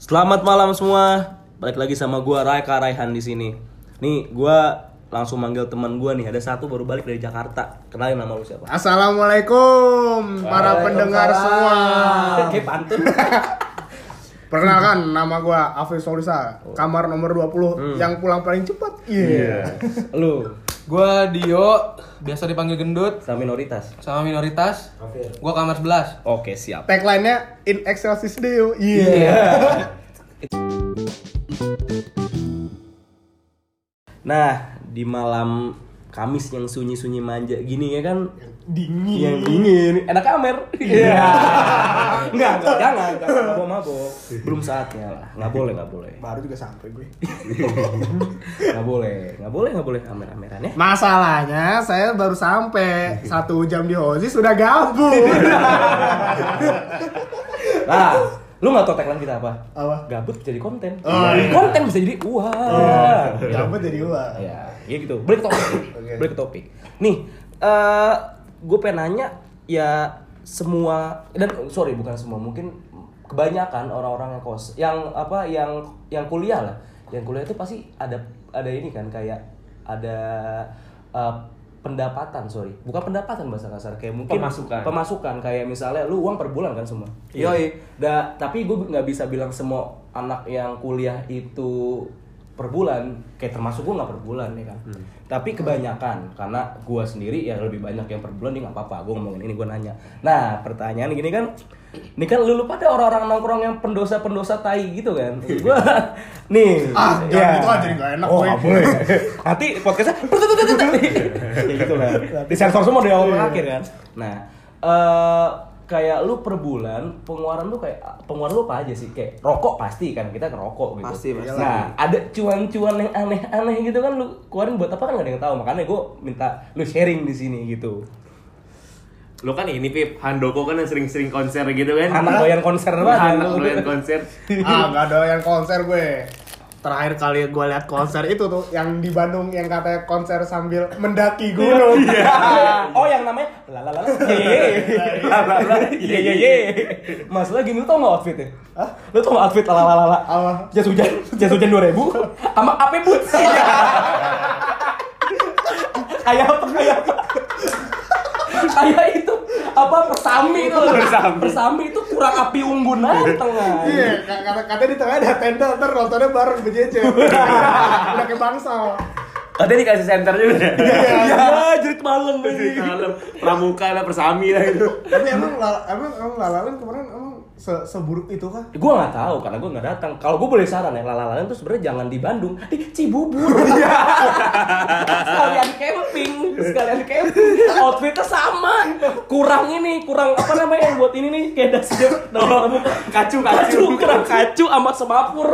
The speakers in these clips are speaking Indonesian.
Selamat malam semua. Balik lagi sama gua Raika Raihan di sini. Nih, gua langsung manggil teman gua nih. Ada satu baru balik dari Jakarta. Kenalin nama lu siapa? Assalamualaikum para pendengar semua. Kayak pantun. Perkenalkan nama gua Afif Solisa, kamar nomor 20 yang pulang paling cepat. Iya. lu Gua Dio, biasa dipanggil gendut sama minoritas. sama minoritas. Gua kamar 11. Oke, siap. Tagline-nya In Excelsis Deo. Iya. Nah, di malam Kamis yang sunyi-sunyi manja gini ya kan Dingin. yang dingin. Enak kamer iya. Enggak enggak. Jangan jangan. Mabok mabok belum saatnya lah. Nggak boleh nggak boleh. Baru juga sampai gue. nggak boleh nggak boleh nggak boleh. Kamer kameran ya. Masalahnya saya baru sampai. Satu jam di Hozi sudah gabut. lah lu nggak tau tagline kita apa? Apa? gabut jadi konten. Oh, iya. konten bisa jadi uang. Gabut jadi gua. ya ya gitu. Balik ke topik. Oke. balik ke topik. Nih eh gue pengen nanya ya semua dan sorry bukan semua mungkin kebanyakan orang-orang yang kos yang apa yang yang kuliah lah yang kuliah itu pasti ada ada ini kan kayak ada eh, pendapatan sorry bukan pendapatan bahasa kasar kayak mungkin Pemasukan. pemasukan kayak misalnya lu uang per bulan kan semua Iya. Yoi. Da, tapi gue nggak bisa bilang semua anak yang kuliah itu per bulan kayak termasuk gue nggak per bulan ya kan? Tapi kebanyakan karena gue sendiri ya lebih banyak yang per bulan ya nggak apa-apa gue ngomongin ini gue nanya. Nah pertanyaan gini kan ini kan lu lupa ada orang-orang nongkrong yang pendosa-pendosa tai gitu kan? Gue nih Ah, ya. jangan gitu aja, nggak enak, oh boleh. Nanti podcastnya ya gitu lah di sensor semua dari awal ke akhir kan. Nah eh kayak lu per bulan pengeluaran lu kayak pengeluaran lu apa aja sih kayak rokok pasti kan kita ngerokok gitu Pasti, pasti. nah ada cuan-cuan yang aneh-aneh gitu kan lu keluarin buat apa kan gak ada yang tahu makanya gue minta lu sharing di sini gitu Lo kan ini Pip, Handoko kan yang sering-sering konser gitu kan anak doyan konser banget Anak lu. doyan konser ah, nggak doyan konser gue. Terakhir kali gue lihat konser itu tuh yang di Bandung yang katanya konser sambil mendaki gunung. oh yang namanya la la la la ye la la la ye ye ye masalah gini lu tau gak outfitnya? Hah? lu tau gak outfit la la la la Apa? jas hujan jas hujan 2000 sama AP boots. Kayak apa kayak apa kayak itu apa persami itu. Persami. persami itu kurang api unggun aja di tengah Iya, k- kata katanya di tengah ada tenda, ntar nontonnya bareng BJJ. Udah kayak bangsal. Katanya dikasih center juga. Ya jerit malam. Ini dalam pramuka lah, persami lah itu Tapi emang emang emang Lalalan kemarin emang se seburuk itu kah? gue nggak tahu karena gue nggak datang. Kalau gue boleh saran ya lalalalan tuh sebenarnya jangan di Bandung di Cibubur. Sekalian camping sekalian camping. Outfitnya sama. Kurang ini kurang apa namanya yang buat ini nih kayak dasi Oh, kacu, kacu. kacu kurang kacu sama semapur.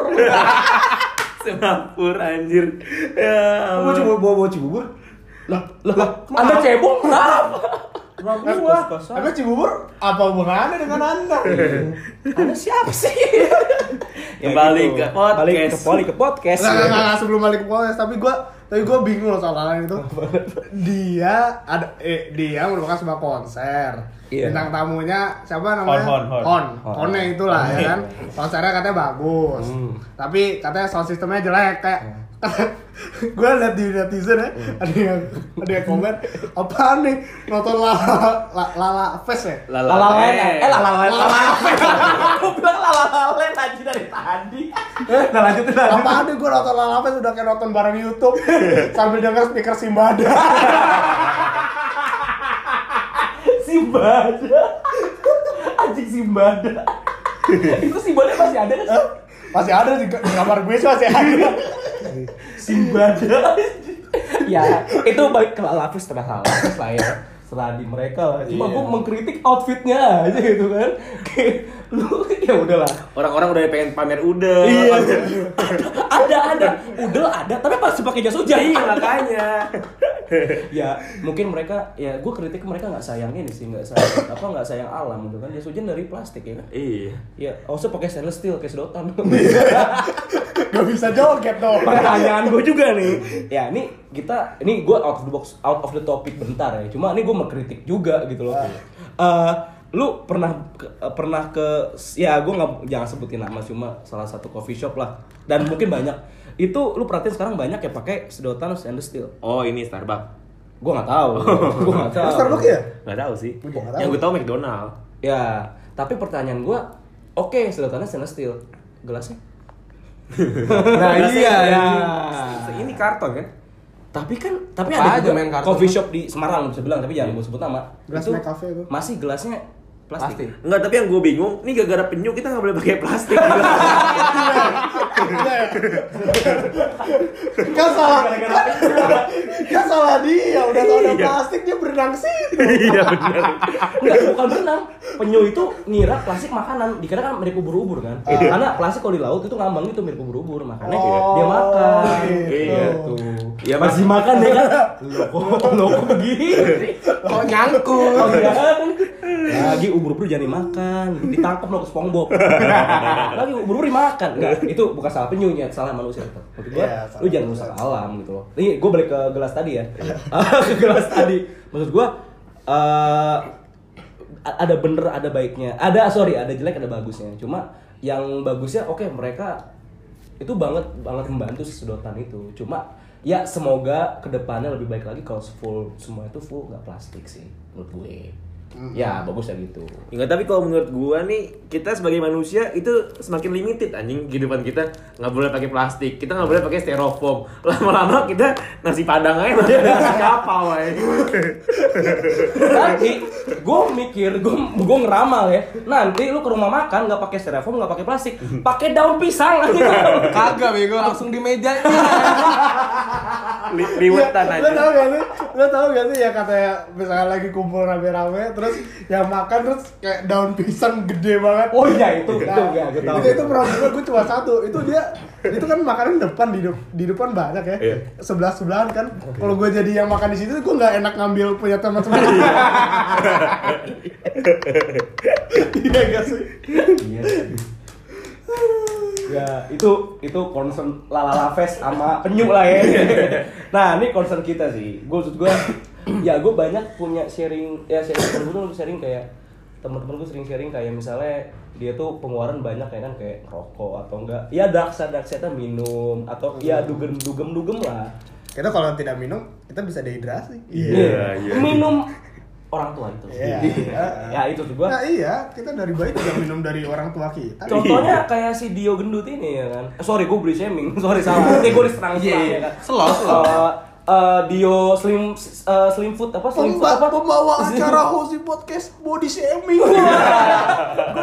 Semapur anjir. Ya Allah. coba bawa bawa Cibubur? lah lah anda cebong kenapa Emang Eh, gua. Emang Cibubur apa hubungannya dengan Anda? anda siapa sih Kembali ke podcast. balik ke balik ke podcast Nggak, nggak, nggak, nggak, sebelum balik ke podcast, tapi gua tapi gua bingung loh soal itu. Dia ada eh dia merupakan sebuah konser. Iya. Bintang tamunya siapa namanya? Hon, Hon, Hon. Hon. Hone itulah ya kan. Konsernya katanya bagus. Tapi katanya sound sistemnya jelek kayak gue liat di netizen ya ada yang ada yang komen apaan nih nonton lala lala, lala fest ya Lala Lalalen, eh. eh lalalen, lalalen. Aku bilang lalalen aja dari tadi. Nah lanjutin lanjutin. apaan nih gue nonton lala fest udah kayak nonton bareng YouTube sambil denger speaker Simbada Simbada. Anjing Simbada. Itu Simbada masih ada kan? masih ada di, di kamar gue sih masih ada Simbada. ya, itu baik ke lapis setelah lapis lah ya. Setelah di mereka lah. Cuma Iya. gue mengkritik outfitnya aja gitu kan. Kayak lu ya udahlah. Orang-orang udah pengen pamer udah Iya. ada ada, udah ada, tapi pasti pakai jas hujan. Iya makanya ya mungkin mereka ya gue kritik mereka nggak sayang ini sih nggak sayang apa nggak sayang alam gitu kan. Jas hujan dari plastik ya kan? Iya. Ya also pakai stainless steel kayak sedotan. Gak bisa joget dong. Pertanyaan gue juga nih. Ya ini kita ini gue out of the box out of the topic bentar ya. Cuma ini gue mengkritik juga gitu loh. Eh, lu pernah ke- eh, pernah ke ya gue nggak jangan sebutin nama cuma salah satu coffee shop lah. Dan mungkin banyak itu lu perhatiin sekarang banyak ya pakai sedotan stainless steel Oh ini Starbucks. gue nggak tahu gue nggak tahu Starbucks ya? Nggak tahu sih. Gua nggak tahu. Yang gue tahu McDonald. ya tapi pertanyaan gue oke sedotannya stainless steel gelasnya Nah iya, ya. ini karton kan? tapi kan tapi Apa ada aja juga main kartu coffee shop di Semarang bisa bilang tapi jangan gue sebut nama Gelas itu McCafe itu. masih gelasnya plastik, Plastik. Enggak, tapi yang gue bingung, nih gara-gara penyu kita nggak boleh pakai plastik. Kan salah, kan salah dia. Udah tau ada plastik dia berenang situ. Iya benar. Enggak, bukan berenang. Penyu itu ngira plastik makanan. Dikira kan mirip ubur-ubur kan. Karena plastik kalau di laut itu ngambang itu mirip ubur-ubur. Makanya Oh, dia makan. Iya. Gitu. Iya, masih makan ya kan? Loh kok, loh kok begini? Kok nyangkut? Iya. Lagi ubur-ubur jangan dimakan. Ditangkap lo ke SpongeBob. Lagi ubur-ubur dimakan. Enggak, itu bukan salah penyu ya, salah manusia itu. Maksud gua, Iya, salah lu jangan rusak alam gitu loh. Ini gue balik ke gelas tadi ya. ke gelas tadi. Maksud gua a- ada bener ada baiknya ada sorry ada jelek ada bagusnya cuma yang bagusnya oke mereka itu banget banget membantu sedotan itu cuma ya semoga ke depannya lebih baik lagi kalau full semua itu full nggak plastik sih menurut gue ya bagus ya gitu Enggak, tapi kalau menurut gua nih, kita sebagai manusia itu semakin limited anjing kehidupan kita. Nggak boleh pakai plastik, kita nggak boleh pakai styrofoam. Lama-lama kita nasi padang aja nasi nasi kapal aja. nanti gue mikir gue gue ngeramal ya nanti lu ke rumah makan nggak pakai styrofoam nggak pakai plastik pakai daun pisang Kagak bego, langsung di. Li- Liwetan Lo aja. tau gak sih? Lo tau gak sih ya katanya misalnya lagi kumpul rame-rame terus yang makan terus kayak daun pisang gede banget. oh iya itu itu Nah, ya gue tahu. itu itu problem gue cuma satu. Itu dia itu kan makanan depan di di depan banyak ya. Iya. sebelah sebelahan kan kalau gue jadi yang makan di situ gue nggak enak ngambil punya teman-teman. Iya gak sih? Iya ya itu itu concern lalala fest sama penyu lah ya. Nah ini concern kita sih. Gue maksud gue ya gue banyak punya sharing ya sharing temen gue tuh sharing kayak teman-teman gue sering sharing kayak misalnya dia tuh pengeluaran banyak ya kan kayak rokok atau enggak ya daksa daksa minum atau ya dugem dugem dugem lah kita kalau tidak minum kita bisa dehidrasi Iya, iya. minum orang tua itu Iya. ya itu tuh gue nah iya kita dari bayi juga minum dari orang tua kita Contohnya kayak si Dio gendut ini ya kan. Eh, sorry gue beli shaming. Sorry salah. Nanti gue diserang Iya, iya. ya kan. Slow. Eh, eh, Dio slim eh, slim food apa slim food apa? pembawa acara host di podcast body shaming gue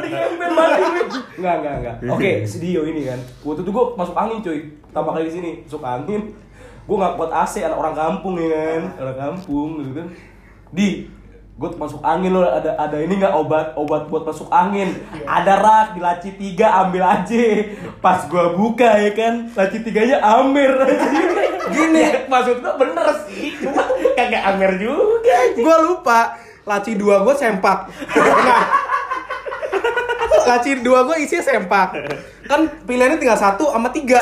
di campaign banget. Enggak, enggak, enggak. Oke, si Dio ini kan. Waktu itu gue masuk angin cuy. Pertama kali di sini masuk angin. Gue nggak buat AC anak orang kampung ya kan. Orang kampung gitu kan. Di gue masuk angin loh ada ada ini nggak obat obat buat masuk angin ada rak di laci tiga ambil aja pas gue buka ya kan laci tiganya amer gini maksud gue bener sih cuma kagak amer juga Gue lupa, laci dua gue sempak. Nah, laci dua gue isinya sempak. Kan pilihannya tinggal satu sama tiga.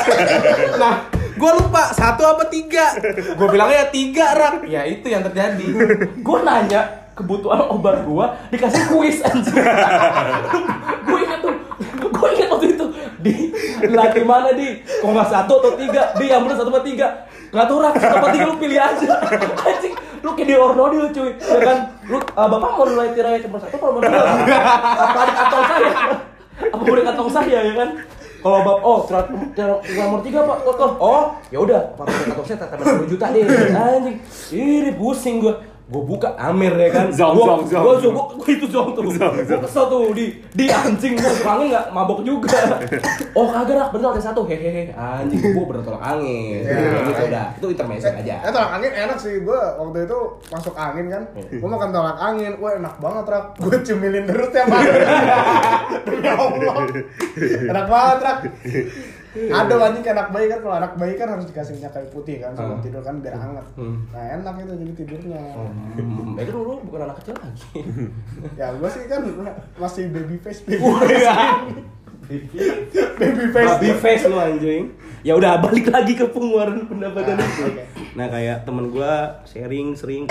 Nah, gue lupa satu apa tiga. Gue bilangnya tiga rak. Ya itu yang terjadi. gue nanya kebutuhan obat gue dikasih kuis anjir gue inget tuh gue inget waktu itu. Di lagi mana di? Nggak satu atau tiga? Di yang bener satu atau tiga? Nggak tahu rak satu atau tiga lu pilih aja. Anjing lu kayak di ornodil cuy. Ya kan? Lu eh, bapak mau nilai tirai cuma satu kalau mau dua apa di kantong saya? Apa di kantong saya ya kan? Kalau bab oh surat nomor tiga pak. Oh ya udah apa kantong saya tambah sepuluh juta deh anjing ini pusing gua gua buka Amer ya kan? Zong, gua, zong, zong. gua, gua, gua, itu zong tuh gua kesel tuh di di anjing gua tolak angin nggak? Mabok juga. Oh kagak rak. Bener ada satu. Hehehe. Anjing gua bener tolak angin. Ya. gitu udah itu intermezzo aja. Eh tolak angin enak sih, gue waktu itu masuk angin kan. Gue makan tolak angin, wah enak banget rak. Gue cemilin terus tiap hari Demi Allah. Enak banget rak Ada anjing anak bayi kan, kalau anak bayi kan harus dikasih minyak kayu putih kan sebelum Hmm. tidur kan biar hangat. Nah enak itu jadi tidurnya. Hmm, itu dulu bukan anak kecil lagi. Ya gue sih kan masih baby face baby face. Baby face. Baby face. Lu anjing. Ya udah balik lagi ke pengeluaran pendapatan Ah, itu. oke. Nah kayak temen gua sharing sering.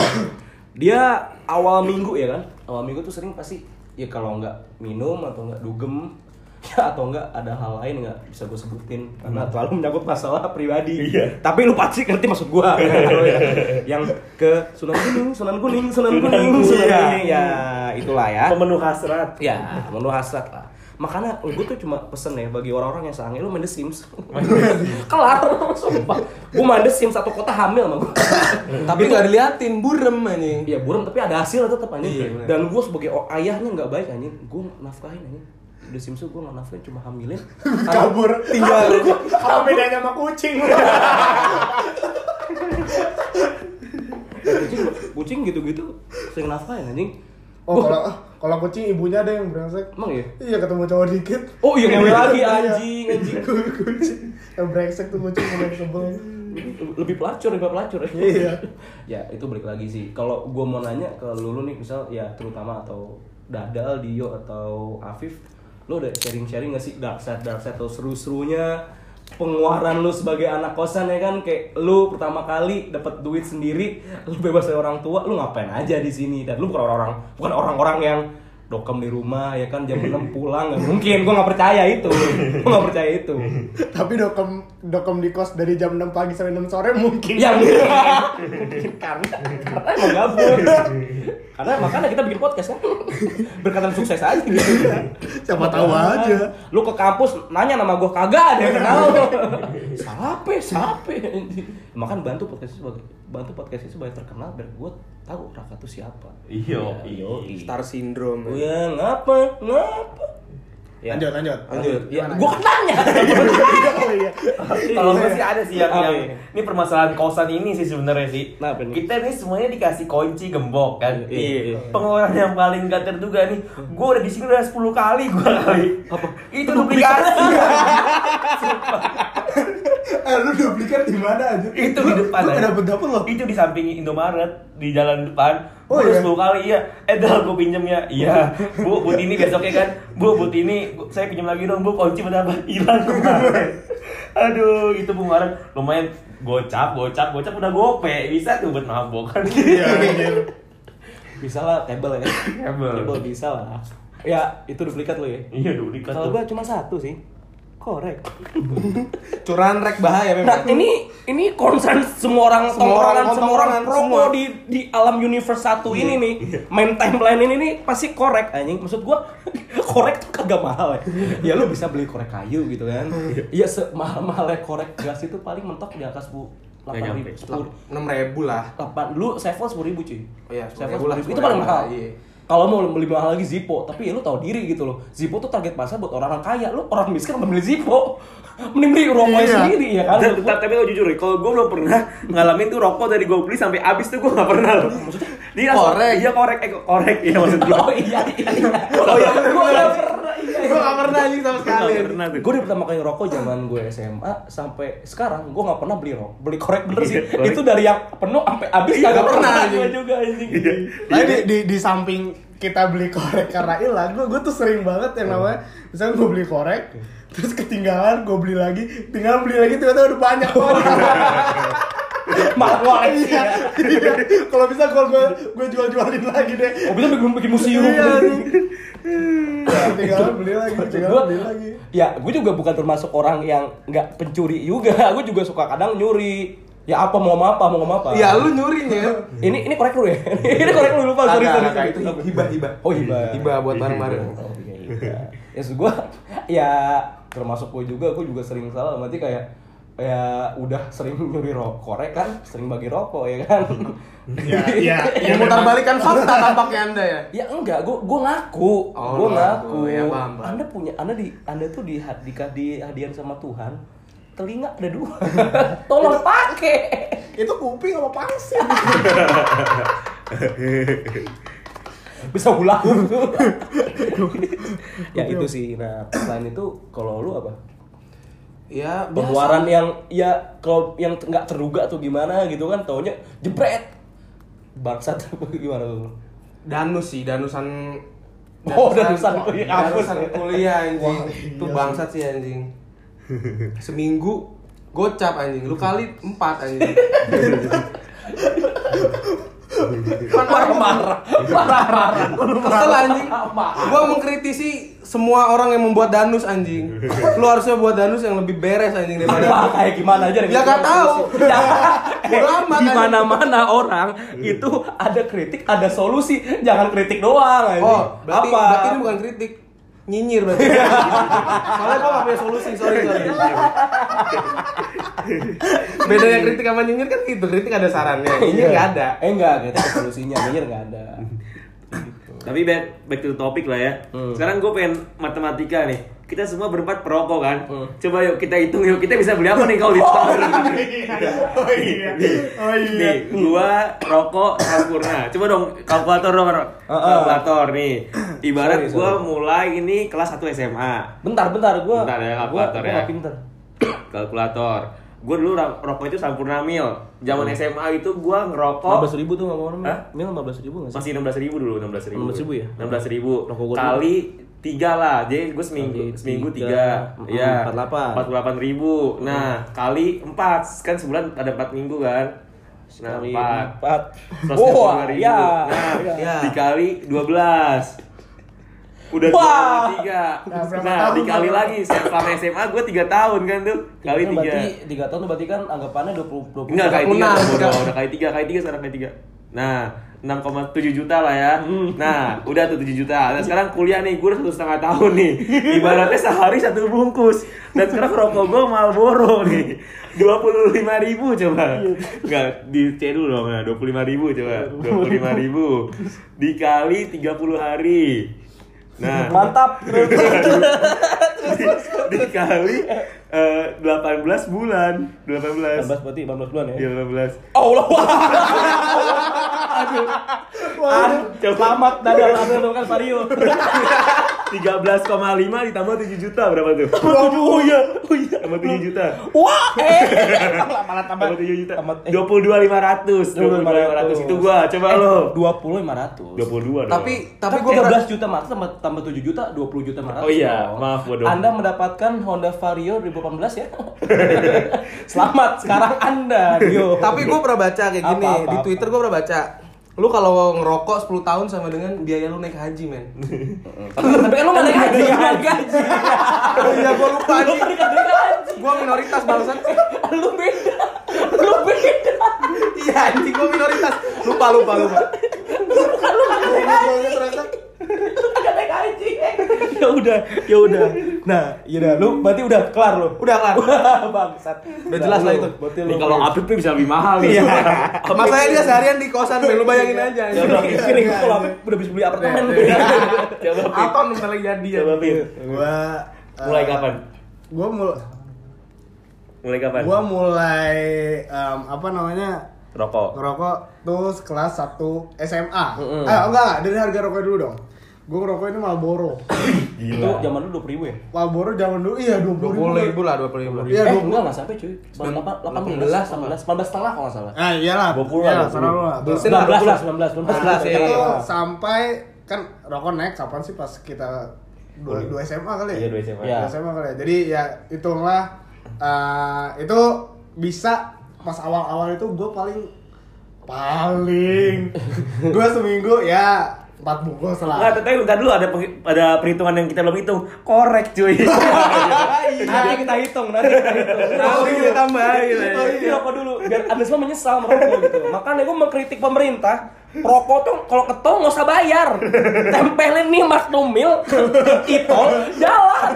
Dia awal minggu ya kan? Awal minggu tuh sering pasti ya kalau nggak minum atau nggak dugem ya atau enggak ada hal lain nggak bisa gue sebutin karena terlalu menyangkut masalah pribadi. Iya. Tapi lu pasti ngerti maksud gua. yang ke Sunan Gunung, Sunan Kuning, Sunan Kuning, Sunan Iya. Kuning. Ya, itulah ya. Pemenuh hasrat. Ya, menu hasrat lah. Makanya gue tuh cuma pesen ya bagi orang-orang yang sange lu main The Sims. Kelar, sumpah. Gue main The Sims satu kota hamil sama gue. Tapi nggak diliatin, burem anjing. Iya buram tapi ada hasil tetap anjing. Iya, bener. Dan gue sebagai ayahnya nggak baik anjing. Gue nafkahin anjing. The Sims gue nggak nafkahin cuma hamilin. kabur tinggal apa bedanya sama kucing kucing, kucing gitu-gitu sering nafkahin anjing. oh kalau kalau kucing ibunya ada yang brengsek Emang ya? iya ketemu cowok dikit Oh iya ngewe lagi Iya. anjing anjing. kucing yang brengsek tuh kucing yang sebel lebih pelacur lebih pelacur ya. Iya. ya itu balik lagi sih. Kalau gue mau nanya ke lulu nih misal ya terutama atau Dadal, Dio atau Afif, lo udah sharing-sharing gak sih? Dark side dark side atau seru-serunya pengeluaran lu sebagai anak kosan ya kan? Kayak lu pertama kali dapat duit sendiri lu bebas dari orang tua lu ngapain aja di sini? Dan lu bukan orang-orang bukan orang-orang yang dokem di rumah ya kan? Jam 6 pulang nggak mungkin. Gua nggak percaya itu. Gua nggak percaya itu. Tapi dokem dokem di kos dari jam 6 pagi sampai 6 sore mungkin. Ya mungkin. Mungkin karena karena emang gabut. Karena makanya kita bikin podcast kan. Berkatan sukses aja gitu. siapa tahu aja Lu ke kampus nanya nama gua kagak ada yang kenal. Sape, sape. Makan bantu podcast sebagai bantu podcast ini sebagai terkenal biar gua tahu Raka tuh siapa. Iyo. Iyo. Star syndrome. Oh ya, ngapa? Ngapa? Ya. lanjut lanjut Lanjut. Ya, gua kan nanya. oh iya Kalau gue sih ada sih yang, Apa yang ya? ini permasalahan kosan ini sih sebenarnya sih. Nah, kita nih semuanya dikasih kunci gembok kan. Iya, iya. Pengeluaran yang paling gak terduga nih. Gue udah di sini udah 10 kali gue kali. Apa? Itu duplikasi. eh lu duplikat di mana aja itu di depan. lu aja. dapet dapet loh Itu di samping Indomaret di jalan depan. Oh, Oh, iya? udah 10 kali iya. Eh dah gue pinjem ya. Iya. Bu, but ini besoknya kan. Bu, but ini bu- saya pinjam lagi dong. Bu, kunci pada apa? Hilang kemarin. Aduh, itu pengeluaran lumayan gocap, gocap, gocap udah gope. Bisa tuh buat mabok kan. iya. Bisa lah table ya. Table. Table bisa lah. Ya, itu duplikat lo ya. Iya, duplikat Kalau gua cuma satu sih. Korek. Curahan rek bahaya Nah, memang. ini ini concern semua orang Semua orang semua orang semua. di di alam universe satu ini nih. Main timeline ini nih pasti korek anjing. Maksud gua korek tuh kagak mahal ya. Ya lu bisa beli korek kayu gitu kan. Iya semahal-mahalnya korek gas itu paling mentok di atas bu 8 nyampe. ribu, sepuluh, enam ribu lah. delapan, lu sevel sepuluh ribu cuy. Oh iya, sevel 10.000 lah, 10.000. Itu paling 10.000 mahal. iya. Kalau mau beli mahal lagi Zippo, tapi ya lu tahu diri gitu loh. Zippo tuh target pasar buat orang-orang kaya. Lu orang miskin mau beli Zippo. Mending beli rokoknya Iya. sendiri ya kan. Dan, ta- tapi lo jujur nih, kalau gue belum pernah ngalamin tuh rokok dari gue beli sampai habis tuh gue gak pernah loh. Dia langsung- Korek. Iya korek, eh korek ya maksud gue. Oh iya iya iya. Oh iya, gua nggak pernah. Iya, Gue gak pernah anjing sama sekali. Gak pernah tuh. Gue dari pertama kali ngerokok zaman gue SMA sampai sekarang gue nggak pernah beli rokok. Beli korek bener sih. Iya. Itu dari yang penuh sampai habis Iya, kagak nggak pernah, gue juga anjing. Tapi di, di, di samping kita beli korek karena hilang, gue, gue tuh sering banget yang namanya Misalnya gue beli korek, terus ketinggalan, gue beli lagi Tinggal beli lagi, ternyata udah banyak korek Malah koleksi. Iya, iya. Kalau bisa gue gue, gue jual-jualin lagi deh Oh bisa bikin bikin museum. Iya, nih. Ketinggalan beli lagi, ketinggalan gua, beli lagi ya gue juga bukan termasuk orang yang nggak pencuri juga. Gue juga suka kadang nyuri. Ya apa mau apa mau ngomong apa. Ya lu nyurinya. Ini ini korek lu ya. ini korek lu lupa sorry sorry. itu hibah hibah. Oh hibah. Hibah buat bareng-bareng. Oh iya. Ya gue ya termasuk gue juga gue juga sering salah berarti kayak ya udah sering nyuri rokok. Korek kan? Sering bagi rokok ya kan? Ya, iya, iya. Memutar balikan fakta tampaknya anda ya. ya enggak. Gue gue ngaku. Oh, gue lu ngaku. Ya, paham, paham. anda punya anda di anda tuh di di, di hadiah sama Tuhan telinga ada dua. Tolong pakai. Itu kuping apa pangsit? bisa ulang. Ya itu sih. Nah selain itu kalau lu apa Ya biasa. pengeluaran yang ya kalau yang nggak terduga tuh gimana gitu kan taunya jebret bangsat gimana lu Danus sih, danusan Oh, danusan kuliah kampus. Danusan kuliah anjing. Wah, Itu iya bangsat sih anjing. Seminggu gocap anjing, lu kali empat anjing. Marah-marah. Marah-marah. Kesel anjing. Gua mengkritisi semua orang yang membuat danus anjing. Lu harusnya buat danus yang lebih beres anjing daripada Apa kayak gimana aja? Ya gak tahu. Ya, di anjing. mana-mana orang itu ada kritik, ada solusi. Jangan kritik doang anjing. Oh, berarti, Apa? berarti ini bukan kritik. Nyinyir berarti. Soalnya gua gak punya solusi, sorry sorry. Bedanya kritik sama nyinyir kan gitu, kritik ada sarannya, nyinyir Iya. gak ada. Eh enggak, kritik ada solusinya, nyinyir enggak ada. Tapi back, back to the topic lah ya. Hmm. Sekarang gue pengen matematika nih. Kita semua berempat perokok kan. Hmm. Coba yuk kita hitung yuk. Kita bisa beli apa nih kalau di store? Oh iya. Oh iya. Nih, gua rokok sampurna. Coba dong kalkulator dong. Kalkulator nih. Ibarat Sorry, gua sorry. mulai ini kelas 1 SMA. Bentar, bentar, gua. Bentar ya, gua, kalkulator gua ya. nggak pinter. Kalkulator. Gua dulu rokok itu sampurna mil. Zaman SMA itu gua ngerokok 15 ribu tuh ngomong Hah? Mil 15 ribu nggak sih? masih 16 ribu dulu 16 ribu 16.000 ya? 16 ribu Rokok gua kali tiga lah jadi gue seminggu Kali seminggu tiga, tiga ya 48. 48 ribu nah kali empat kan sebulan ada empat minggu kan nah empat empat. 150 Wah, ribu. ya. nah ya. dikali 12 udah Wah. 23 Nah, nah tahun dikali baru? lagi selama SMA gue 3 tahun kan tuh kali tiga Berarti 3 tahun berarti kan anggapannya 20 20. Enggak kali tiga, 36, bodoh. enggak. udah kali tiga, kali tiga sekarang kali tiga. Nah, 6,7 juta lah ya. Nah, udah tuh 7 juta. Nah, sekarang kuliah nih, gue udah satu setengah tahun nih. Ibaratnya sehari satu bungkus. Dan sekarang rokok gue Marlboro nih. 25 ribu coba. Enggak, di C dulu dong. Nah, 25 ribu coba. 25 ribu. Dikali 30 hari. Nah, Mantap. di- dikali eh, 18 bulan. 18. 18 berarti 18 bulan ya. Iya, 18. Allah. Aduh. Ah, selamat dadal Abel kan Vario. 13,5 ditambah 7 juta berapa tuh? Oh iya, oh iya. Tambah 7 juta. Wah, eh. Malah tambah Tambah 7 juta. tambah eh, 22.500. 22.500 itu gua. Coba lo. 20 500. 22 dong. Tapi tapi pernah 12 juta 500 tambah, tambah 7 juta 20 juta 500. Oh iya, dong. maaf, bodoh. Anda mendapatkan Honda Vario 2018 ya. Selamat sekarang Anda, Dio. tapi gue pernah baca kayak gini Apa, apa, di. Twitter gue pernah baca. Lu kalau ngerokok 10 tahun sama dengan biaya lu naik haji, men. tapi kan lu naik haji, naik haji. Iya, gue lupa Lu nih. kan haji. Gue minoritas bangsat. Lu beda. Lu beda. Iya, anjing gue minoritas. Lupa, lupa, lupa. Lu nggak naik haji. Naik. Ya udah, ya udah. Nah, ya udah. Lu berarti udah kelar lu. Udah kelar. Bangsat. Udah jelas lah itu. Berarti lu. Nih kalau Apip tuh bisa lebih mahal nih. Iya. Masalahnya dia seharian di kosan. Lu bayangin aja. Ya udah, ini gua kalau udah bisa beli apartemen. Coba Pip. Apa bentar lagi jadi ya? Coba. Gua eh, Mulai kapan? Gua mulai Mulai kapan? gua mulai em, apa namanya? Rokok. ngerokok tuh kelas 1 SMA. Mm-mm. Ah, enggak, enggak, dari harga rokok dulu dong. Gua ngerokok ini Marlboro. Itu zaman dulu 20 ribu ya? Marlboro zaman dulu iya 20 ribu. 20 ribu lah, 20 ribu. Iya, eh, 20. enggak, enggak sampai cuy. 18, 18, 18 setengah kalau nggak salah. Ah, iyalah. 20 Iya, lah, lah. 20. 19 lah, 19, 19. Nah, ya, itu ya. sampai kan rokok naik kapan sih pas kita dua, dua SMA kali ya? Iya, dua SMA. Iya. Dua SMA kali ya. Jadi ya hitunglah eh, itu bisa pas awal-awal itu gue paling paling gue seminggu ya empat bungkus Enggak, lah. tapi bentar dulu ada ada perhitungan yang kita belum hitung. Korek, cuy. Nanti kita hitung, nanti kita hitung. Nanti kita tambahin. Oh iya, apa dulu? Biar Anda semua menyesal merokok gitu. Makanya gue mengkritik pemerintah. Rokok tuh kalau ketol nggak usah bayar. Tempelin nih Magnum Mil di tol jalan.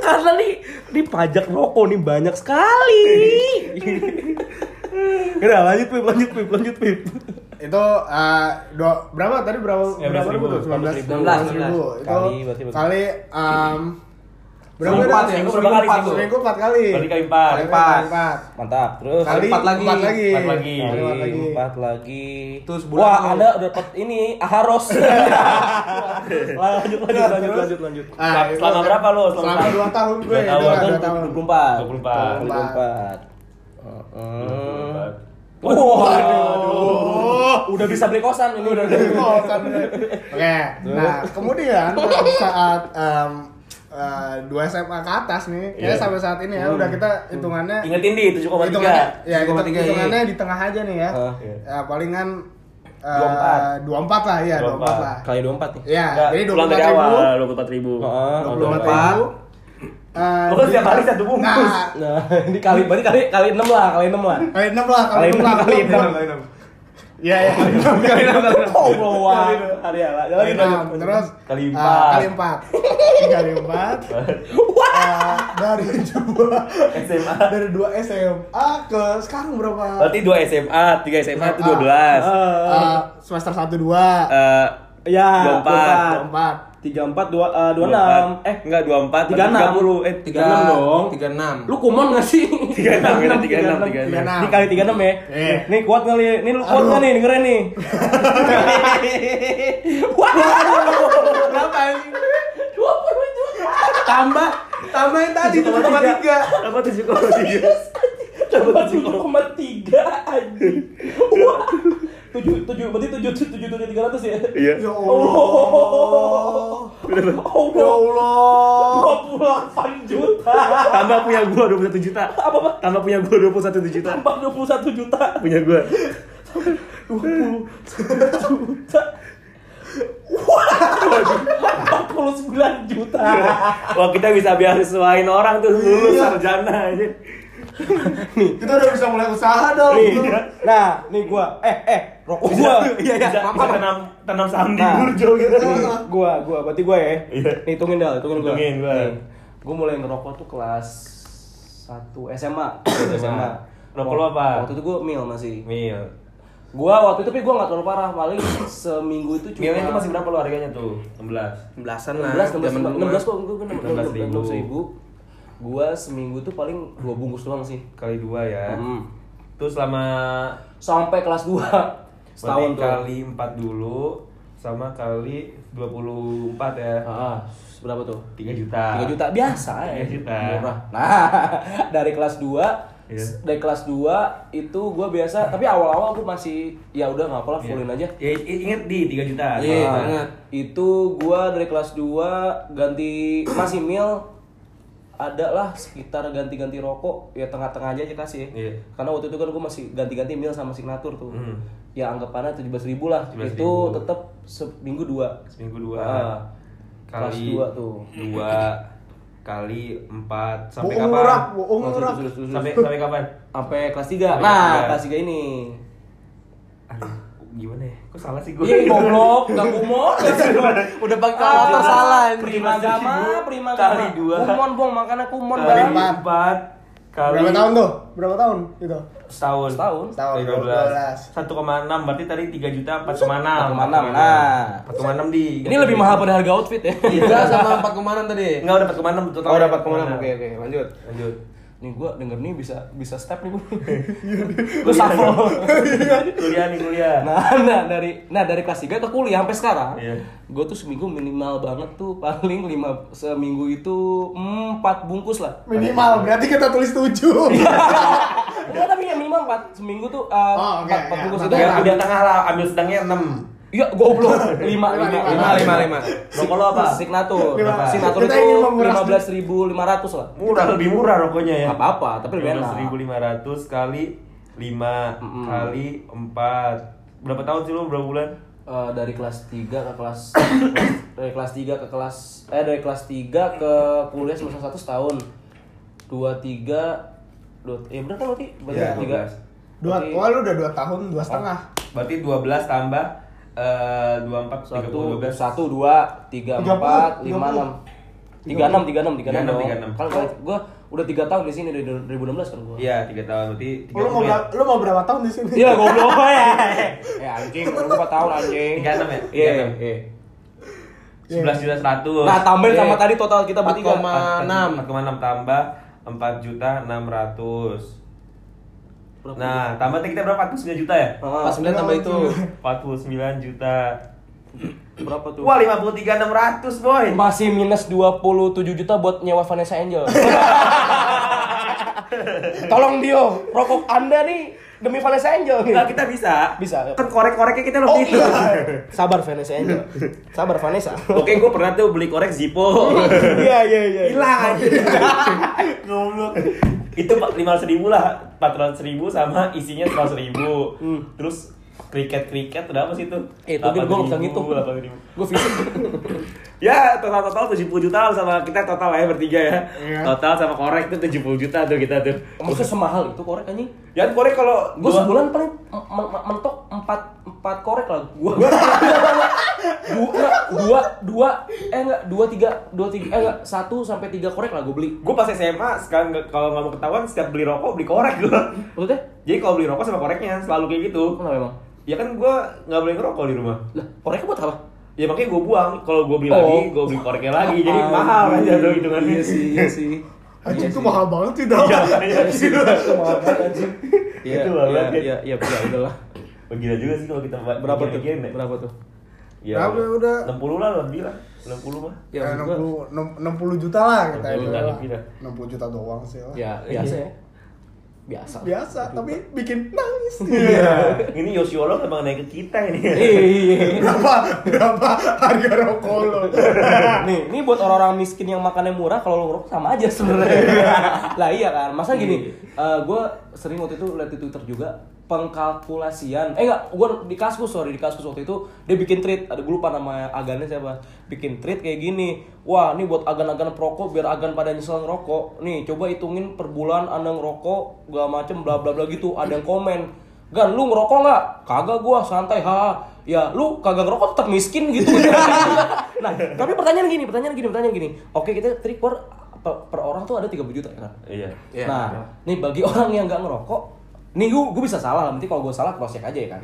Karena nih di pajak rokok nih banyak sekali. Udah lanjut Pip, lanjut Pip, lanjut Pip. Itu eh, dua, berapa tadi berapa 19 berapa ribu. ribu tuh? 19 ribu. 19 ribu. Itu Kali, berarti berapa? kali empat ya? Seminggu Berapa kali empat, seminggu? seminggu empat kali. Berarti kali empat. Kali Empat. empat. Mantap. Terus Kali empat lagi. Empat lagi. Empat lagi. Empat lagi. empat. Terus sebulan Wah. Anda dapat ini aharos. lanjut, lanjut, lanjut, lanjut, lanjut. Ah, Selama berapa lo? Selama dua tahun gue. Dua tahun. kan, dua tahun. 24. 24. 24. Waduh. Udah bisa beli kosan ini udah. Oh, kan. Oke. Nah, kemudian pada saat em, eh, dua SMA ke atas nih. Ya sampai saat ini ya udah kita hitungannya Ingetin di 7,3. hitungannya ya kita 7,3, iya. hitungannya di tengah aja nih ya. Ah, iya. Ya palingan 24. dua empat lah ya, dua 24. empat lah. Kali 24 nih. Ya, jadi dua pulang empat ribu. awal 24 ribu. Heeh. Dua puluh empat 24. ribu. Eh, Lu kan setiap di- hari satu bungkus. Nah, Nah, ini kali berarti kali kali 6 lah, kali 6 lah. kali enam lah, Kali kali enam lah, kali kali enam. enam. Iya, iya, kali enam, kali enam, kali enam. Oh, bawah. Hari ya, Kali enam, terus Kali eh, empat. kali empat, kali empat. Eh, dari dua SMA. dari dua SMA ke sekarang berapa? Berarti 2 SMA, 3 SMA itu SMA. 12. Eh, semester satu dua, Eh, Ya, 24. empat. 34 2 uh, 26. Eh, enggak 24, 36. 30. Eh, 36 dong. 36. Lu kumon gak sih? 36, kita 36, 36. Ini kali 36 ya. Iya. Nih kuat kali. Nih lu kuat Aduh. gak nih dengerin nih. Wah. Berapa ini? 20 juta. Tambah tambah yang tadi 7,3. Apa 7,3? Coba 7,3 anjing. Wah. 7 7 berarti 7 7 7 300 ya? Iya. Ya Oh. Allah. Oh, Ya Allah. 28 juta. Tambah punya gua 21 juta. Apa, Pak? Tambah punya gua 21 juta. Tambah 21 juta. Punya gua. 20 juta. Wah, 49 juta. Wah, kita bisa beasiswain orang tuh lulus Iya. sarjana aja. Kita udah bisa mulai usaha dong. Nih, nah, nih gua, eh, eh, rokok gua. Iya, iya. Bisa, bisa tanam tanam saham di Nah. Burjo gitu. Nih, gua, gua, berarti gua ya. Iya. Nih, hitungin dah, hitungin gua. Hitungin gua. Nih, gua mulai ngerokok tuh kelas 1 SMA. SMA. Rokok lu apa? Waktu itu gua mil masih. Mil. Gua waktu itu tapi gua enggak terlalu parah, paling seminggu itu cuma Milnya itu masih berapa lo harganya tuh? 16. 16-an lah. 16, 16, Zaman 16, 16 gua. kok, gua 16 ribu. 16 ribu. Gua seminggu tuh paling dua bungkus doang sih. Kali 2 ya. Hmm. Tuh selama Sampai kelas 2 setahun tuh. kali 4 dulu sama kali 24 ya. Ah, berapa tuh? 3 juta. 3 juta biasa ya. 3 juta. Murah. Nah, dari kelas 2 Iya. dari kelas 2 itu gua biasa tapi awal-awal gua masih ya udah nggak apa-apa fullin aja. Ya, i- inget di 3 juta. Iya, Ah, banget. Itu gua dari kelas 2 ganti masih mil ada lah sekitar ganti-ganti rokok ya tengah-tengah aja aja kasih Iya. karena waktu itu kan gue masih ganti-ganti mil sama signatur tuh Hmm. ya anggapannya tujuh belas ribu lah 17.000. itu tetap seminggu dua Seminggu 2. Ah, kelas kali dua tuh 2 kali 4 sampai Bohong kapan? murah, bohong Terus, murah. terus, terus, terus. Sampai sampai kapan? sampai kelas 3 Sampai nah kelas tiga. kelas 3 ini Aduh, gimana ya? Kok salah sih gue? Iya goblok, gak kumon Udah pakai kalkulator salah ini. Prima gama, prima gama Kali dua. Kumon bong, makanya kumon kali bang empat. 4 kali Berapa tahun tuh? Berapa tahun itu? Setahun. Setahun Setahun, 12. 1,6 berarti tadi 3 juta 4,6. 4,6, nah. 4,6 di. Ini lebih mahal pada harga outfit ya 3 sama 4 kemarin tadi. Enggak udah 4,6 total. Oh, dapat ke mana? Oke, oke, lanjut. Lanjut. Nih gua denger nih bisa bisa step nih gua Gua shuffle Kuliah nih kuliah. Nah, nah dari nah dari kelas 3 ke kuliah sampai sekarang, Iya. gue tuh seminggu minimal banget tuh paling lima seminggu itu empat bungkus lah. Minimal, berarti kita tulis 7 Enggak tapi ya minimal empat seminggu tuh uh, Oh, oke, empat, empat ya, bungkus itu. Udah, udah tengah lah, ambil sedangnya 6. Iya goblok lima lima Lima, lima, lima, lima. Rokok lo apa? Signatur, Lima. signatur itu ingin menguras lima belas ribu lima ratus lah. Murah, lebih murah rokoknya ya. Apa-apa, tapi lebih enak. 15.500 kali 5 kali 4. Berapa tahun sih lo? Berapa bulan? Eh, dari kelas 3 ke kelas dari kelas 3 ke kelas eh dari kelas 3 ke kuliah semester 1 setahun. 2 3 dua, eh bener kan berarti? Berarti Iya, tiga. 12. Dua, oh lu udah 2 tahun, 2 setengah Berarti 12 tambah eh 24 satu 30 12. satu dua tiga Tiga empat lima tiga enam tiga enam tiga enam tiga enam 36, dong 36. kan gua, gua udah tiga tahun di sini dari 2016 kan gua Iya, 3 tahun berarti Oh, lu mau 30 ya. berapa, lu mau berapa tahun di sini? iya goblok ya eh anjing lu empat tahun anjing 36 ya? iya 36. iya 11 juta 100. nah tambahin Iya. sama tadi total kita bertiga 4,6. 4,6 tambah 4 juta 600. Berapa? Nah, tambah tadi kita berapa? 49 juta ya? Ah, Pas 9 tambah itu. 49 juta. berapa tuh Wah, 53 600, boy. masih minus 27 juta buat nyewa Vanessa Angel tolong Dio rokok anda nih demi Vanessa Angel gitu. Enggak, kita bisa. Bisa. Kan korek-koreknya kita Oh lebih. iya. Sabar Vanessa Angel. Sabar Vanessa. Oke, gue pernah tuh beli korek Zippo. Iya iya iya. Hilang aja. Goblok. Itu lima ratus ribu lah empat ratus ribu sama isinya seratus ribu terus kriket kriket udah apa sih itu Eh, gua nggak bisa ngitung. delapan ribu Gue fisik. ya total total tujuh puluh juta lah sama kita total lah ya bertiga ya Iya. total sama korek tuh tujuh puluh juta tuh kita tuh Maksudnya semahal itu korek anjing. ya korek kalau Gue sebulan paling men- men- mentok empat empat korek lah. Gue dua dua dua eh enggak dua tiga dua tiga eh enggak satu sampai tiga korek lah gue beli. gue pas SMA sekarang kalau nggak mau ketahuan setiap beli rokok beli korek gue Maksudnya? jadi kalau beli rokok sama koreknya selalu kayak gitu Kenapa emang? ya kan gue nggak boleh ngerokok di rumah Lah, koreknya buat apa? ya makanya gue buang kalau gue beli Oh. lagi gue beli koreknya lagi jadi mahal aja tuh hitungannya Iya sih, iya sih. Anjing Iya itu sih. mahal banget sih dah. Iya, iya. Itu mahal banget anjing. Iya, Itu mahal iya, banget. iya, iya, iya, udah lah. Wah, Gila juga sih kalau kita Berapa tuh? bikin-bikin deh. Berapa tuh? Ya, Berapa udah? 60 lah lebih lah. 60 mah. Ya, Ya, gua, 60 60 juta lah kita 60 juta lebih dah. 60 juta doang sih lah. ya biasa ya. Biasa. Biasa, tapi bikin nangis. Iya. Ini Yosiolo emang naik ke kita ini. Iya. berapa berapa harga rokok lo? nih, ini buat orang-orang miskin yang makannya murah, kalau lo ngerokok sama aja sebenarnya. lah iya kan, masa gini, gue sering waktu itu lihat di Twitter juga pengkalkulasian, eh enggak, gue di kaskus sorry di kaskus waktu itu dia bikin tweet, ada gue lupa nama agannya siapa, bikin tweet kayak gini, wah ini buat agan-agan perokok biar agan pada nyesel ngerokok, nih coba hitungin per bulan anda ngerokok, gak macem bla bla bla gitu, ada yang komen, Gan, lu ngerokok nggak? Kagak gua, santai, ha. Ya, lu kagak ngerokok tetap miskin gitu. nah, tapi pertanyaan gini, pertanyaan gini, pertanyaan gini. Oke, kita trik per, per, orang tuh ada 30 juta kan? Iya. Iya. nah, nih bagi orang yang nggak ngerokok, nih gua, gua bisa salah, nanti kalau gua salah cross check aja ya kan.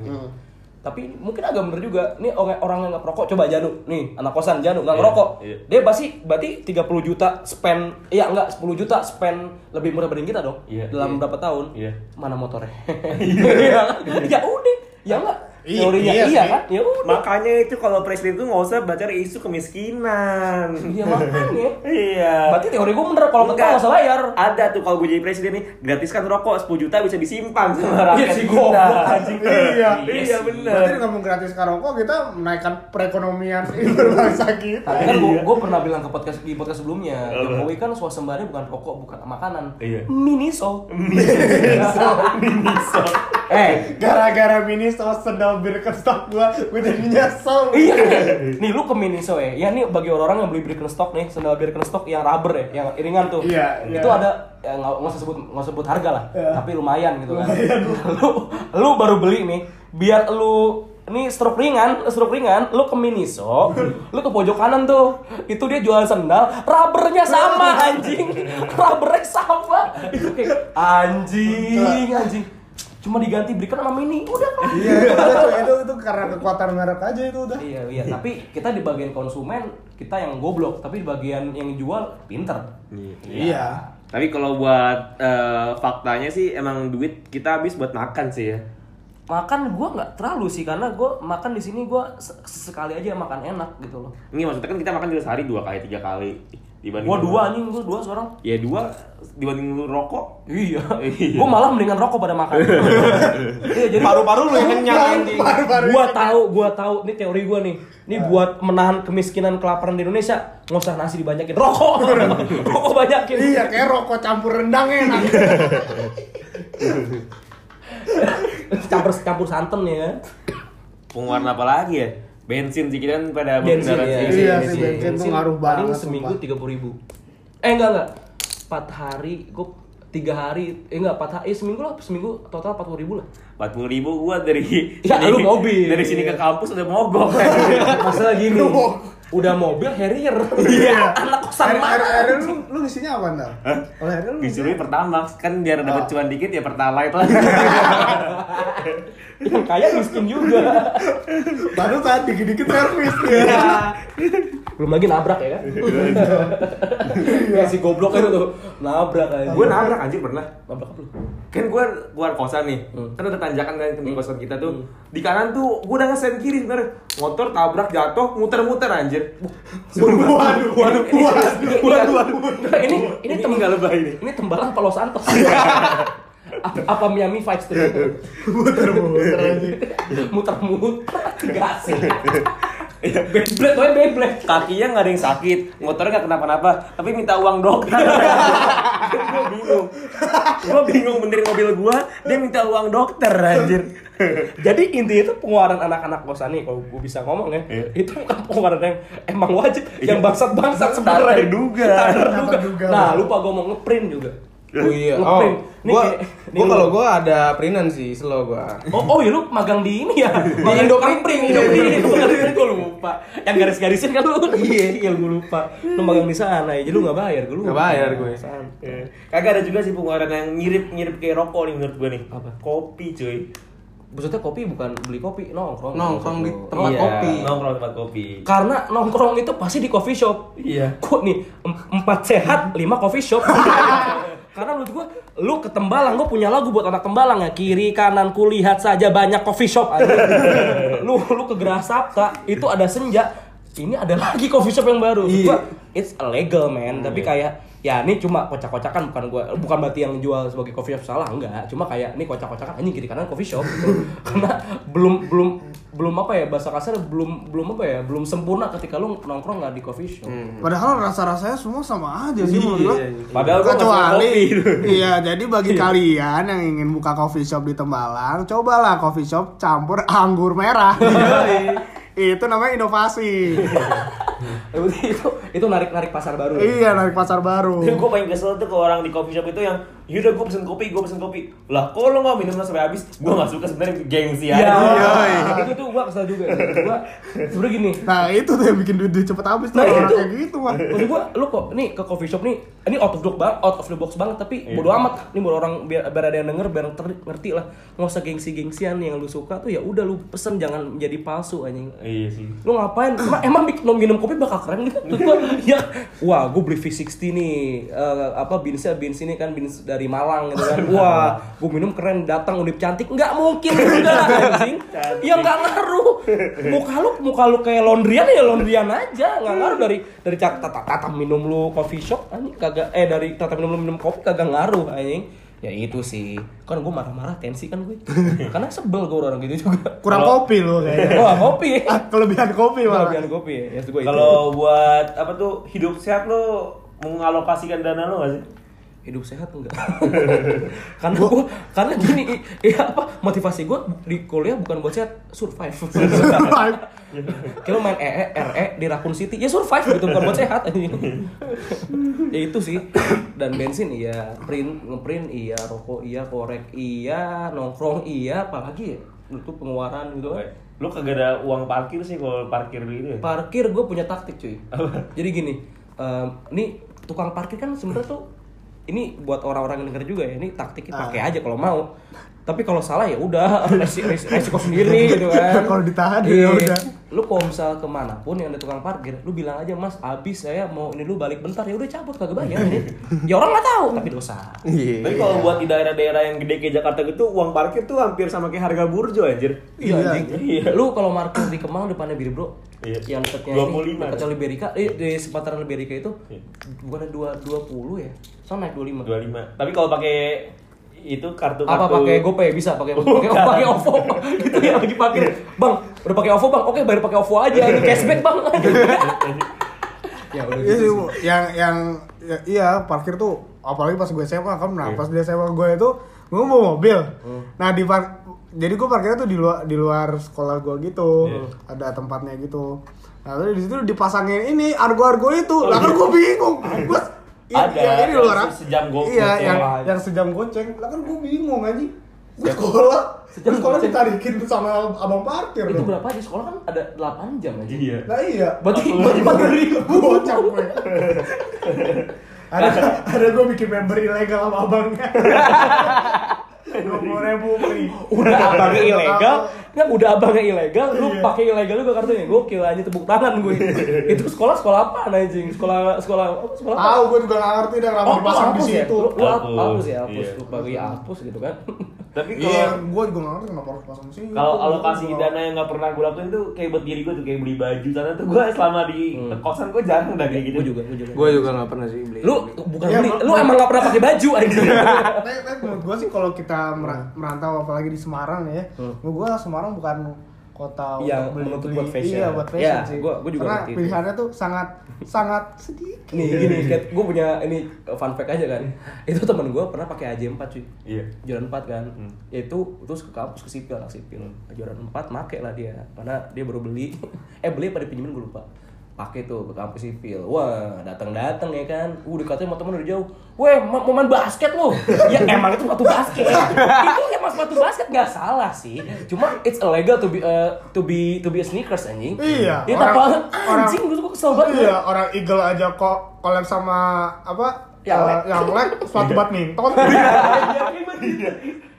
Tapi mungkin agak bener juga. Nih orang orang yang nggak perokok, coba Janu, nih anak kosan Janu nggak Iya, ngerokok. iya. Dia pasti berarti 30 juta spend, iya enggak 10 juta spend lebih murah dibanding kita dong. Iya, dalam iya. berapa tahun? Iya. Mana motornya? Iya. ya udah, ya enggak. Iya, Teorinya iya iya, sih. kan? Ya udah. Makanya itu kalau presiden tuh nggak usah baca isu kemiskinan. Iya makanya. Iya. Berarti teori gue bener kalau kita Enggak. nggak usah bayar. Ada tuh kalau gue jadi presiden nih, gratiskan rokok 10 juta bisa disimpan sama Iya rakyat sih, kita. goblok, Anjing. Iya. Iya sih. bener. Berarti ngomong gratis rokok kita menaikkan perekonomian berbangsa kita. Tapi kan gue Iya. pernah bilang ke podcast di podcast sebelumnya? Jokowi kan swasembadanya bukan rokok, bukan makanan. Iya. Miniso. Miniso. eh, Gara-gara mini sos sendal Birkenstock gua, gua jadi nyesel. Iya. nih lu ke Miniso ya. Ya nih bagi orang-orang yang beli Birkenstock nih, sendal Birkenstock yang rubber ya, yang iringan tuh. Iya, Itu iya. ada ya nggak nggak usah sebut nggak sebut harga lah, Iya. tapi lumayan gitu kan. lu lu baru beli nih, biar lu ini stroke ringan, stroke ringan, lu ke Miniso, lu ke pojok kanan tuh, itu dia jual sendal, rubbernya sama anjing, rubbernya sama, itu kayak anjing, anjing, cuma diganti berikan sama mini, udah kan? Iya, itu, itu itu karena kekuatan merek aja itu udah. Iya, iya. Tapi kita di bagian konsumen kita yang goblok, tapi di bagian yang jual pinter. Iya. Tapi kalau buat eh, faktanya sih emang duit kita habis buat makan sih ya. Makan gua nggak terlalu sih karena gua makan di sini gua se- sekali aja makan enak gitu loh. Ini maksudnya kan kita makan juga sehari dua kali tiga kali dibanding Gua dua anjing, gua dua seorang. Ya dua dibanding lu rokok. Iya. Iya. Gua malah mendingan rokok pada makan. iya, jadi Paru-paru lu yang kenyang anjing. Baru-baru gua tahu, gua tahu ini teori gua nih. Ini buat menahan kemiskinan kelaparan di Indonesia, nggak usah nasi dibanyakin rokok. rokok banyakin. Iya, kayak rokok campur rendang enak. campur campur santan ya. Pengeluaran apa lagi ya? Bensin sih kita kan pada bensin ya. sih. Iya sih, bensin tuh ngaruh paling banget, seminggu tiga puluh ribu. Eh enggak enggak, empat hari, gue tiga hari, eh enggak empat hari, eh, seminggu lah, seminggu total empat puluh ribu lah. Empat puluh ribu gua dari Ya, lu mobil. dari sini ke kampus udah mogok. Masalah gini, udah mobil Harrier, iya, anak kosan mana? air lu lu isinya apa ntar? Oh, air lu Disuruh pertamax kan biar dapat Oh. cuan dikit ya pertalite lah. Yang kaya miskin juga. baru saat dikit-dikit servis Iya. ya. Belum lagi nabrak ya kan? Ya si goblok itu tuh nabrak aja. Gue nabrak anjir pernah. nabrak apa lu? Kan gue keluar kosan nih, Hmm. kan ada tanjakan kan di kosan kita tuh. Di kanan tuh gue udah ngesen kiri sebenarnya. Motor tabrak jatuh, muter-muter anjir. Waduh, waduh, waduh, waduh. Waduh. Ini ini Ini tem- nggak lebay nih. Ini tembalan Palo Santos. apa, apa Miami Vice tuh Muter-muter aja. muter-muter gasing Beyblade, pokoknya Beyblade kakinya nggak ada yang sakit, motornya nggak kenapa-napa, tapi minta uang dokter. gue bingung, gue bingung benerin mobil gue, dia minta uang dokter anjir. Jadi intinya itu pengeluaran anak-anak kosan nih, kalau gue bisa ngomong ya, Iya. itu bukan pengeluaran yang emang wajib, yang bangsat-bangsat Tak sebenarnya. terduga. Tak terduga. Nah, lupa gue mau ngeprint juga. Oh iya. Oh. Nih, gua, kayak- gua nih kalau gua ada printan sih, slow gua. Oh, oh iya lu magang di ini ya? Di Indoprint. Print, Indoprint. gue lupa. Yang garis-garisin kan lu. Iya, iya gue lupa. Lu magang di sana ya, jadi lu gak bayar. Gue Nggak bayar gue. Iya. Kagak ada juga sih pengeluaran yang mirip-mirip kayak rokok nih menurut gue nih. Apa? Kopi cuy. Maksudnya kopi bukan beli kopi, nongkrong. Nongkrong di lu. tempat Iya. kopi. Nongkrong tempat kopi. Karena nongkrong itu pasti di coffee shop. Iya. Kok nih em- empat sehat, lima coffee shop. Karena menurut gua, lu ke Tembalang, gua punya lagu buat anak Tembalang ya. Kiri kanan kulihat saja banyak coffee shop aja. lu lu ke Gerah Sabta, itu ada senja. Ini ada lagi coffee shop yang baru. Gua, it's illegal man, tapi kayak ya ini cuma kocak-kocakan bukan gua bukan berarti yang jual sebagai coffee shop salah enggak cuma kayak ini kocak-kocakan anjing kiri kanan coffee shop gitu. karena belum belum belum apa ya bahasa kasar belum belum apa ya belum sempurna ketika lu nongkrong nggak di coffee shop Padahal rasa-rasanya semua sama aja sih menurut gua. Padahal gue nggak suka Kecuali, kopi. iya jadi bagi kalian yang ingin buka coffee shop di Tembalang, cobalah coffee shop campur anggur merah. itu namanya inovasi. Itu itu narik narik pasar baru iya, narik pasar baru. gue paling kesel tuh ke orang di coffee shop itu yang yaudah gue pesen kopi, gue pesen kopi lah kok lo gak minum sampai habis gue gak suka sebenarnya gengsi ya aja itu tuh gua kesel juga gua sebenernya gini Nah, itu tuh yang bikin duit, duit cepet habis tuh Nah, orang itu. kayak gitu mah. Maksud gua, lu kok nih ke coffee shop nih, ini out of the box banget, out of the box banget, tapi bodo amat. Ini buat orang biar, biar ada yang denger, biar ter- ngerti lah. Nggak usah gengsi-gengsian yang lu suka tuh ya udah lu pesen jangan menjadi palsu anjing. iya sih Lu ngapain? Emang, emang lu minum kopi bakal keren gitu? Gua, ya, wah, gua beli V60 nih, eh, apa beansnya beans ini kan beans dari Malang gitu kan. Wah, gua minum keren, datang unip cantik, nggak mungkin juga anjing. Ya nggak ngaruh. Muka lu, muka lu kayak laundryan ya laundryan aja, nggak ngaruh dari dari tata, tata minum lu coffee shop anjing kagak eh dari tata minum lu minum kopi kagak ngaruh anjing. Ya itu sih. Kan gua marah-marah tensi kan gue. Karena sebel gua orang gitu juga. Kurang kopi lu kayaknya. Wah, kopi. Ah, kelebihan kopi malah. Kelebihan kopi ya. Ya gue itu. kalau buat apa tuh hidup sehat lo mengalokasikan dana lo gak sih hidup sehat enggak? karena gua karena gini ya apa motivasi gua di kuliah bukan buat sehat, survive. Kalau main EE, RE di Raccoon City ya survive gitu bukan buat sehat ya itu sih. Dan bensin iya, print ngeprint iya, rokok iya, korek iya, nongkrong iya, apalagi ya untuk pengeluaran gitu kan. lo kagak ada uang parkir sih kalau parkir gitu ya Parkir gue punya taktik cuy. Jadi gini, em, ini tukang parkir kan sebenarnya tuh ini buat orang-orang yang denger juga ya. Ini taktiknya pakai aja kalau mau. Tapi kalau salah ya udah resi- resi- resiko sendiri gitu kan. Kalau ditahan ya Iya. udah. Lu kalau misal ke mana pun yang ada tukang parkir, lu bilang aja mas, abis saya mau ini lu balik bentar ya udah cabut kagak bayar ini. ya orang nggak tahu tapi dosa. Iya. tapi kalau buat di daerah-daerah yang gede kayak Jakarta gitu uang parkir tuh hampir sama kayak harga burjo anjir Iya, Iya. anjing. Lu kalau parkir di Kemang depannya Biri Bro, Iya. yang dekatnya 25 ini, dekatnya Liberika, eh, di sepataran Liberika itu Iya. bukannya dua dua puluh ya? Soalnya naik 25 25 tapi kalau pakai itu kartu apa kartu pakai GoPay? Bisa pakai pakai pakai OVO. Gitu ya lagi pakai bang udah pakai OVO bang. Oke bayar pakai OVO aja. Ini cashback bang. Ya udah Iya gitu sih, yang yang ya, iya parkir tuh apalagi pas gue SMA kan. Nah Iya. pas di SMA gue itu gue mau mobil. Nah di par jadi gue parkirnya tuh di luar di luar sekolah gue gitu. Iya. ada tempatnya gitu. Nah terus di situ dipasangin ini argo-argo itu. Lah kan gue bingung. Gue Ada, yang ini luar se- sejam go- iya goceng. yang yang sejam goceng lah kan gue bingung aja gue sekolah gue sekolah goceng. ditarikin sama abang parkir itu dong. berapa aja sekolah kan ada 8 jam aja iya Nah iya. berarti berarti empat ribu Bocah gue. ada ada gue bikin member ilegal sama abangnya. Dua puluh ribu beli. udah abangnya ilegal Nggak, udah abangnya ilegal, lu Iya. pakai ilegal juga kartunya. Gokil aja tepuk tangan gue. itu sekolah sekolah apa anjing? Sekolah sekolah apa? Sekolah apa? Tahu gue juga nggak ngerti dan kenapa Oh, lu dipasang di ya? situ. Lu, lu hap- Hapus. ya, hapus. Iya. Lu bagi hapus gitu kan. Tapi Iya, kalau gue juga nggak ngerti kenapa harus pasang di situ. kalau alokasi Gua- dana yang nggak pernah gue lakuin tuh kayak buat diri gue tuh kayak beli baju karena tuh gue selama di kosan gue jarang udah kayak gitu. Gue juga, gue juga. Gue juga nggak pernah sih beli. Lu bukan Iya, beli, lu emang gak pernah pakai baju anjing. tapi, menurut gue sih kalau kita mer- merantau apalagi di Semarang ya, Hmm. gue Semarang bukan kota Yang untuk beli- menuntut beli- buat fashion. Iya, buat fashion Ya, sih. gua- gua juga Karena ngerti itu. pilihannya tuh sangat sangat sedikit. Nih gini, gue punya ini fun fact aja kan. Itu temen gue pernah pakai AJ4 cuy. Iya. Jualan 4 kan. Ya itu terus ke kampus ke sipil, anak sipil. Jualan 4 make lah dia. Karena dia baru beli. eh beli apa dipinjemin gue lupa. Pakai tuh ke kampus sipil. Wah, datang-datang ya kan. Uh, dikatain sama temen udah jauh. Weh, ma- mau main basket lu. ya emang itu sepatu basket. itu emang sepatu basket nggak salah sih. Cuma it's illegal to be uh, to be to be a sneakers anjing. Iya, Ya orang- tapi anjing gue kesel banget. Iya, orang Eagle aja kok collab sama apa? Yang lek. yang lek sepatu badminton. Iya,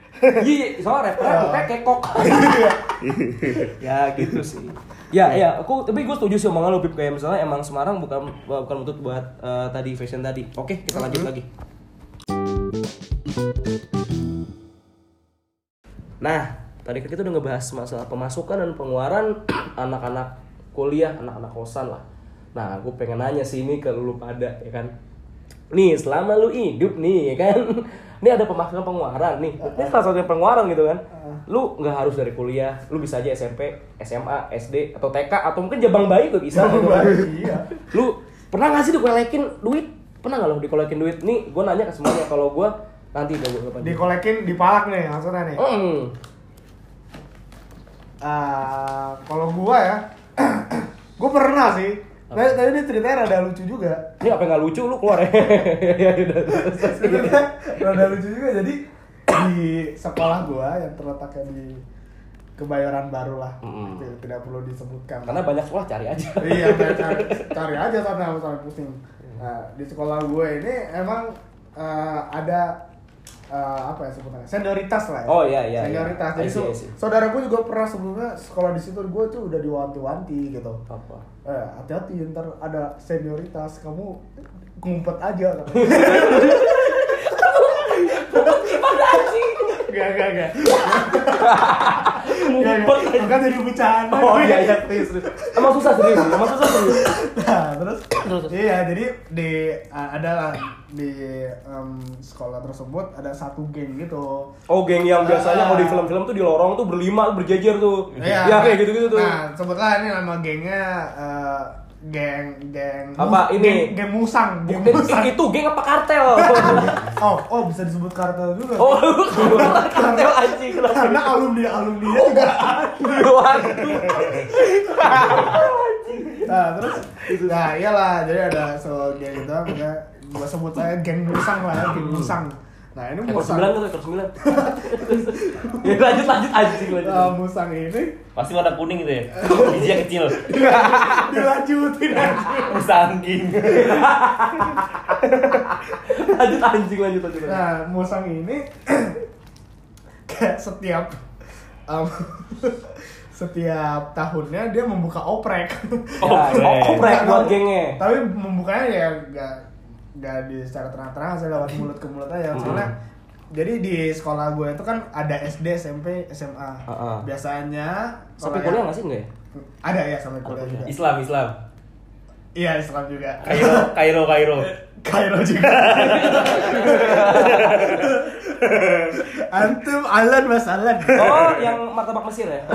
soalnya rapper pokoknya kekok. ya gitu sih. Ya, ya, aku tapi gue setuju sih omongan lu Pip kayak misalnya emang Semarang bukan bukan untuk buat eh, tadi fashion tadi. Oke, kita lanjut lagi. Nah, tadi kan kita udah ngebahas masalah pemasukan dan pengeluaran anak-anak kuliah, anak-anak kosan lah. Nah, aku pengen nanya sih ini ke lu pada ya kan. Nih, selama lu hidup nih ya kan. Ini ada pemasukan pengeluaran nih. Ini salah satu pengeluaran gitu kan. Lu nggak harus dari kuliah, lu bisa aja SMP, SMA, SD atau TK atau mungkin jabang bayi tuh bisa gitu kan. Iya. Lu pernah nggak sih dikolekin duit? Pernah nggak lo dikolekin duit? Nih, gue nanya ke semuanya kalau gue nanti udah gue. Dikolekin dipalak nih maksudnya nih. Hmm. Eh, kalau gua ya, gua pernah sih. Tadi, tadi ini ceritanya rada lucu juga. Ini apa yang nggak lucu lu keluar ya? Ceritanya rada lucu juga. Jadi di sekolah gua yang terletaknya di Kebayoran Baru lah, Mm. Tidak- tidak perlu disebutkan. Karena banyak sekolah cari aja. iya, cari, cari, cari aja sana sampai pusing. Nah, di sekolah gue ini emang eh, ada eh, apa ya sebutannya senioritas lah ya. Oh, iya, iya, Senioritas. iya. Jadi so- I see. saudara gue juga pernah sebelumnya sekolah di situ gue tuh udah diwanti-wanti gitu. Apa? Eh, hati-hati ntar ada senioritas kamu ngumpet aja. Gak, gak, gak. Ngumpet aja. Kan jadi bercanda. Oh iya iya serius. Emang susah serius, emang susah serius. Nah, terus iya jadi di uh, ada lah di em, sekolah tersebut ada satu geng gitu. Oh geng yang biasanya kalau di film-film tuh di lorong tuh berlima berjejer tuh. Iya. Ya kayak gitu-gitu tuh. Nah, sebutlah ini nama gengnya eh, geng geng Apa, geng- ini? Geng, Musang, geng Bukan, Musang. itu geng apa kartel? Oh, oh bisa disebut kartel juga. oh, kartel anjing kenapa? Karena alumni alumni juga. Waduh. Nah, terus nah iyalah jadi ada so geng itu makanya gua sebut saya geng Musang lah ya, geng Musang. Nah, ini Ekor Musang. sembilan tuh, ekor sembilan. ya lanjut lanjut anjing lanjut. Eh, Musang ini Pasti warna kuning gitu ya. Bijinya kecil. dilanjutin aja. Musangking. lanjut anjing lanjut lanjut. lanjut. Nah, Musang ini kayak setiap um, setiap tahunnya dia membuka oprek. Ya, oh, oprek buat gengnya. Tapi membukanya ya gak, gak di secara terang-terang saya lewat mulut ke mulut aja. Soalnya jadi di sekolah gue itu kan ada SD, SMP, SMA. Heeh. Biasanya Sampai kuliah nggak sih enggak ya? Ada ya sampai kuliah juga. Islam, Islam. Iya Islam juga. Kairo, Kairo, Kairo. Kairo juga. Antum Alan Mas Alan. Oh, yang martabak Mesir ya?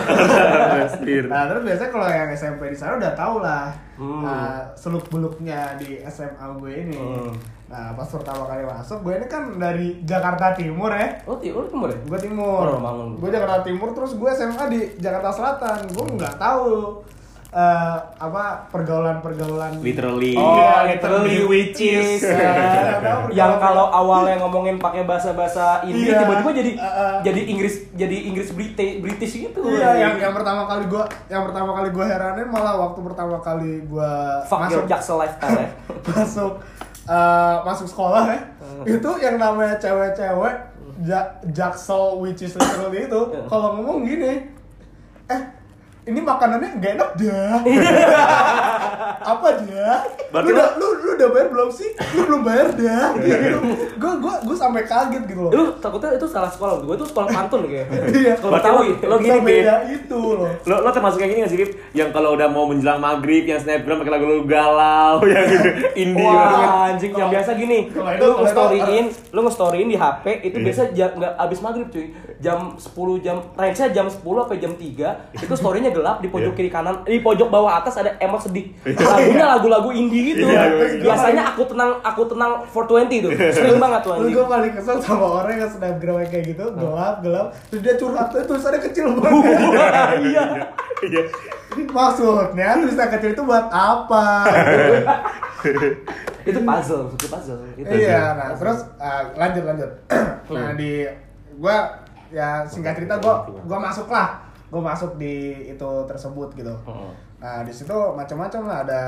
Nah terus biasanya kalau yang SMP di sana udah tau lah Hmm. nah, seluk beluknya di SMA gue ini. Hmm. Nah pas pertama kali masuk gue ini kan dari Jakarta Timur ya. Oh, ti- oh timur ya? Gue timur. Oh, gue Jakarta Timur terus gue SMA di Jakarta Selatan. Gue nggak tahu eh, apa pergaulan-pergaulan. Literally. Oh, Iya, literally which is tahu yang kalau awalnya ngomongin pakai bahasa-bahasa Inggris Iya. tiba-tiba jadi Uh, uh. jadi Inggris jadi Inggris British British gitu. Iya, yang yang pertama kali gua yang pertama kali gua heranin malah waktu pertama kali gua fuck masuk jaksel lifestyle ya. masuk eh, masuk sekolah ya. Hmm. Itu yang namanya cewek-cewek ja, jaksel which is literally itu Hmm. kalau ngomong gini eh ini makanannya nggak enak dah apa dah Berarti lu, udah, lu, lu udah bayar belum sih lu belum bayar dah gitu gue gue gue sampai kaget gitu loh Lu takutnya itu salah sekolah, gue itu sekolah pantun kayak. Iya. Sekolah Berarti lo, Betawi. lo gini, Bib. beda itu loh Lo, lo termasuk yang ini gak sih? Yang kalau udah mau menjelang maghrib, yang snapgram pakai lagu-lagu galau, yang gitu, indie banget. Wah, anjing yang biasa gini. Kalau Lu kalau itu- nge-storyin, lu nge-storyin di HP itu biasa jam nggak abis maghrib cuy. Jam 10 jam range-nya jam 10 sampai jam 3. Itu story-nya gelap di pojok kiri kanan, di pojok bawah atas ada emot sedih. Lagunya lagu-lagu indie gitu. Iya, iya, iya. Biasanya aku tenang aku tenang 420 tuh. Sering banget tuh Lu anjing. gue paling kesel sama orang yang snapgram kayak gitu, gelap, gelap, terus dia curhat, terus tulisannya kecil banget. Iya. Iya. Maksudnya tulisan kecil itu buat apa? Itu puzzle, itu puzzle. Itu. iya, nah terus uh, lanjut lanjut. nah di gua ya singkat cerita gua gua masuk lah, gua masuk di itu tersebut gitu. Nah di situ macam-macam lah ada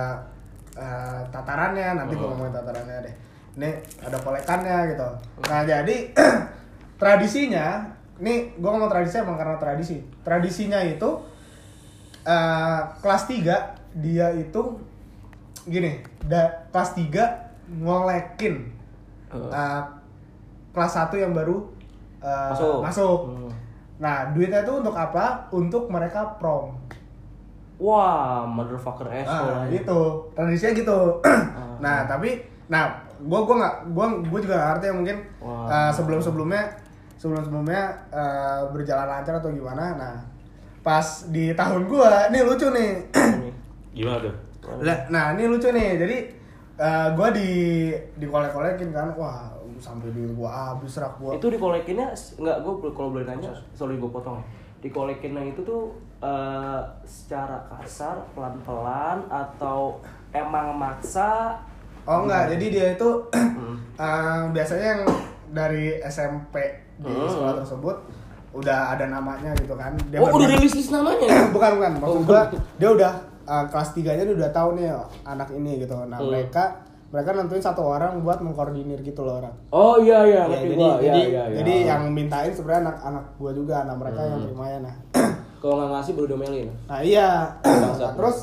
uh, tatarannya, nanti gua ngomongin tatarannya deh. Ini ada kolekannya gitu. Nah jadi tradisinya, nih gua ngomong tradisi emang karena tradisi. Tradisinya itu uh, kelas 3 dia itu gini, da, kelas 3 ngolekin uh, kelas 1 yang baru uh, Masuk. masuk. Hmm. Nah, duitnya itu untuk apa? Untuk mereka prom. Wah, motherfucker Ah, asshole. itu tradisinya gitu. nah, tapi nah, gua gua nggak gua gua juga nggak ngerti ya mungkin Wah. sebelum sebelumnya sebelum sebelumnya berjalan lancar atau gimana. Nah, pas di tahun gua, ini lucu nih. Gimana tuh? Lah, nah ini lucu nih. Jadi eh, gua di di kolek-kolekin kan, wah sampai duit gua habis rak gua. itu dikolekinnya nggak gue kalau boleh nanya sorry gue potong ya dikolekinnya itu tuh eh, secara kasar pelan pelan atau emang maksa Oh enggak, jadi dia itu Hmm. eh, biasanya yang dari SMP di Hmm. sekolah tersebut udah ada namanya gitu kan. Dia oh udah rilis list namanya bukan bukan, maksud Oh, gua bukan. dia udah eh, kelas 3 nya dia udah tahu nih anak ini gitu. Nah, Hmm. mereka mereka nentuin satu orang buat mengkoordinir gitu loh orang. oh iya iya Ya, jadi gua jadi, iya, iya, iya. jadi yang mintain sebenarnya anak-anak gua juga, anak mereka yang terimanya nah. kalau nggak ngasih baru domelin Nah iya. Nah, terus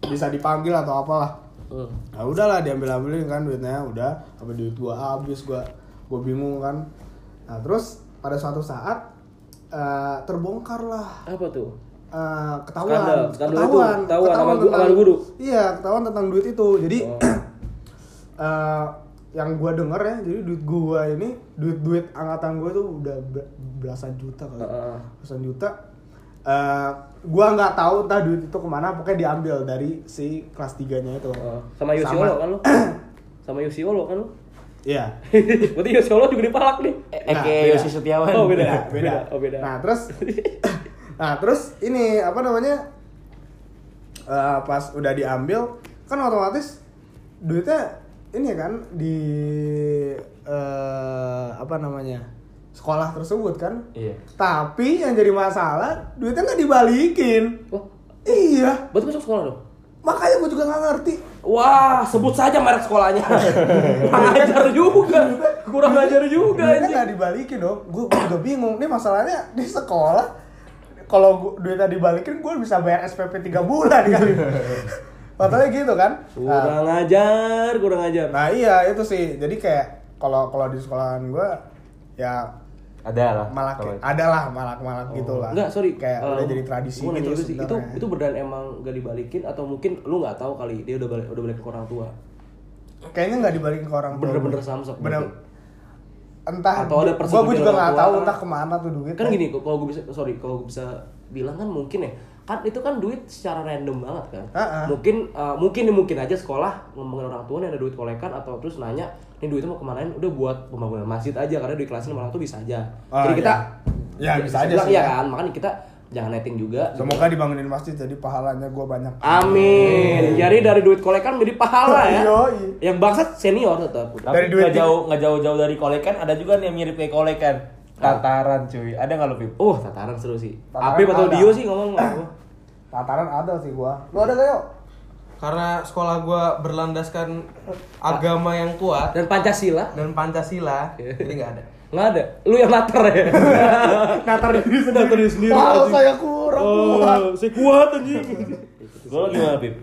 bisa dipanggil atau apalah. hmm. Nah udahlah diambil ambilin kan duitnya, udah apa duit gua habis gua gua bingung kan. Nah terus pada suatu saat eh, terbongkar lah apa tuh eh, ketahuan, Skandal, skandal itu, ketahuan, ketahuan sama gu- sama guru. Iya ketahuan tentang duit itu. Jadi Oh. Eh, yang gua denger ya, jadi duit gua ini duit duit angkatan gua tuh udah be- belasan juta kali, Heeh. belasan juta. Eh, gua nggak tahu entah duit itu ke mana, pokoknya diambil dari si kelas 3 nya itu. Oh, sama Yosiolo kan lu sama Yosiolo kan lu Iya. berarti Yosiolo juga dipalak nih Nah, Eke beda. Yosi Setiawan. Oh, beda. beda, beda. Oh, beda. Nah, terus Nah, terus ini apa namanya? Eh, pas udah diambil kan otomatis duitnya ini kan di eh apa namanya? sekolah tersebut kan. Iya. Tapi yang jadi masalah duitnya nggak dibalikin. wah Iya, berarti masuk sekolah dong makanya gue juga nggak ngerti. Wah, sebut saja merek sekolahnya. Kurang ajar juga. Kurang ajar juga Duitnya anjing. nggak dibalikin dong. Gue juga bingung. Ini masalahnya di sekolah. Kalau duitnya dibalikin, gue bisa bayar SPP 3 bulan kali. Masalahnya gitu kan. Nah, Kurang ajar, kurang ajar. nah iya itu sih. Jadi kayak kalau kalau di sekolahan gue ya Ada lah. kayak- ada lah malak malak gitu lah. Enggak, sorry. Kayak Eh, udah jadi tradisi gua gitu dulu sih. Itu itu beneran emang gak dibalikin atau mungkin lu nggak tahu kali dia udah balik udah balik ke orang tua. kayaknya nggak dibalikin ke orang tua. Bener-bener samsak Bener. berarti. Entah. Atau ada gue persetujuan juga nggak tahu entah ke mana tuh duit. Kan gini, kalau gue bisa sorry, kalau gue bisa bilang kan mungkin ya kan itu kan duit secara random banget kan Ah, ah. mungkin eh, mungkin mungkin aja sekolah ngomongin orang tua nih ada duit kolekan atau terus nanya ini duitnya mau kemanain udah buat pembangunan masjid aja karena duit kelasnya orang tuh bisa aja Ah, jadi kita Ya, bisa aja bilang sih, iya ya. kan makanya kita jangan netting juga Semoga dibangunin masjid jadi pahalanya gue banyak. Amin. Jadi dari duit kolekan menjadi pahala ya. Yang bangsat senior tetap. Tapi Dari duit nggak jauh nggak jauh-jauh dari kolekan ada juga nih yang mirip kayak kolekan. Tataran cuy. Ada nggak lo Pip? Oh, tataran seru sih. Tataran Apip atau ada. Dio sih ngomong apa? Tataran ada sih gua. Lu ada gak yuk? karena sekolah gua berlandaskan agama yang kuat Dan Pancasila dan Pancasila, jadi nggak ada. nggak ada. Lu yang latar ya. Natar diri sendiri. Natar diri sendiri, Wah, anjing. saya kurang kuat. saya kuat anjing. Gua gimana, Pip?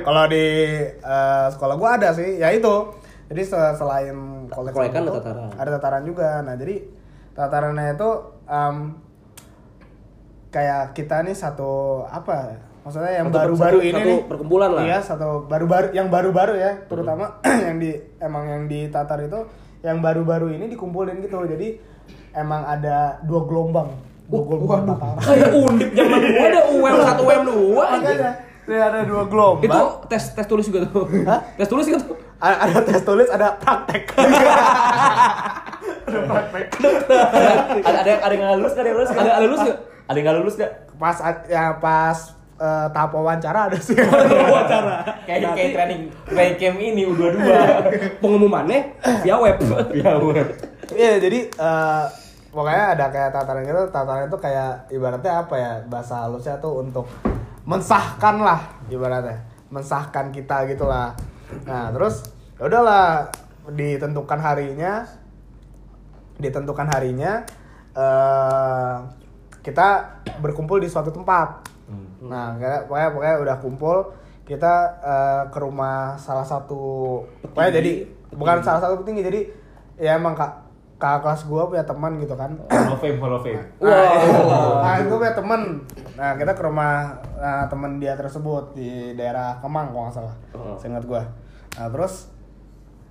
Kalau di eh, sekolah gua ada sih, ya itu. Jadi se- selain kolek Kolekan itu, ada tataran. Ada tataran juga. Nah, jadi tatarannya itu em, kayak kita nih satu apa ya? Maksudnya yang Satu- baru-baru satu- ini satu nih. perkumpulan lah. Iya, satu baru-baru yang baru-baru ya, terutama yang di emang yang di tatar itu yang baru-baru ini dikumpulin gitu. Jadi emang ada dua gelombang. Dua gelombang tataran. Kayak undip zaman gua ada UM 1 UM 2 anjing. Makanya, Ini ada dua gelombang. Itu tes tes tulis juga tuh. Tes tulis gitu. A- ada tes tulis ada praktek ada ada ada yang ada yang nggak lulus, ada yang lulus, ada ada lulus nggak? Ada yang nggak lulus nggak? pas ya pas eh, tahap wawancara ada sih Wawancara. Kayak kayak training training camp ini U22. Pengumumannya via web. Via web. iya jadi eh, pokoknya ada kayak tataran gitu tataran itu kayak ibaratnya apa ya bahasa halusnya tuh untuk mensahkan lah ibaratnya mensahkan kita gitulah nah terus ya udahlah ditentukan harinya ditentukan harinya eh kita berkumpul di suatu tempat nah kayak pokoknya pokoknya udah kumpul kita eh, ke rumah salah satu pokoknya jadi bukan salah satu petinggi jadi ya emang kak kakak kelas gua punya teman gitu kan Hall of Fame, Hall of Fame. Wow. Nah, itu punya temen. Nah, kita ke rumah nah, temen dia tersebut di daerah Kemang kalau nggak salah. Oh. Seingat gua. Nah, terus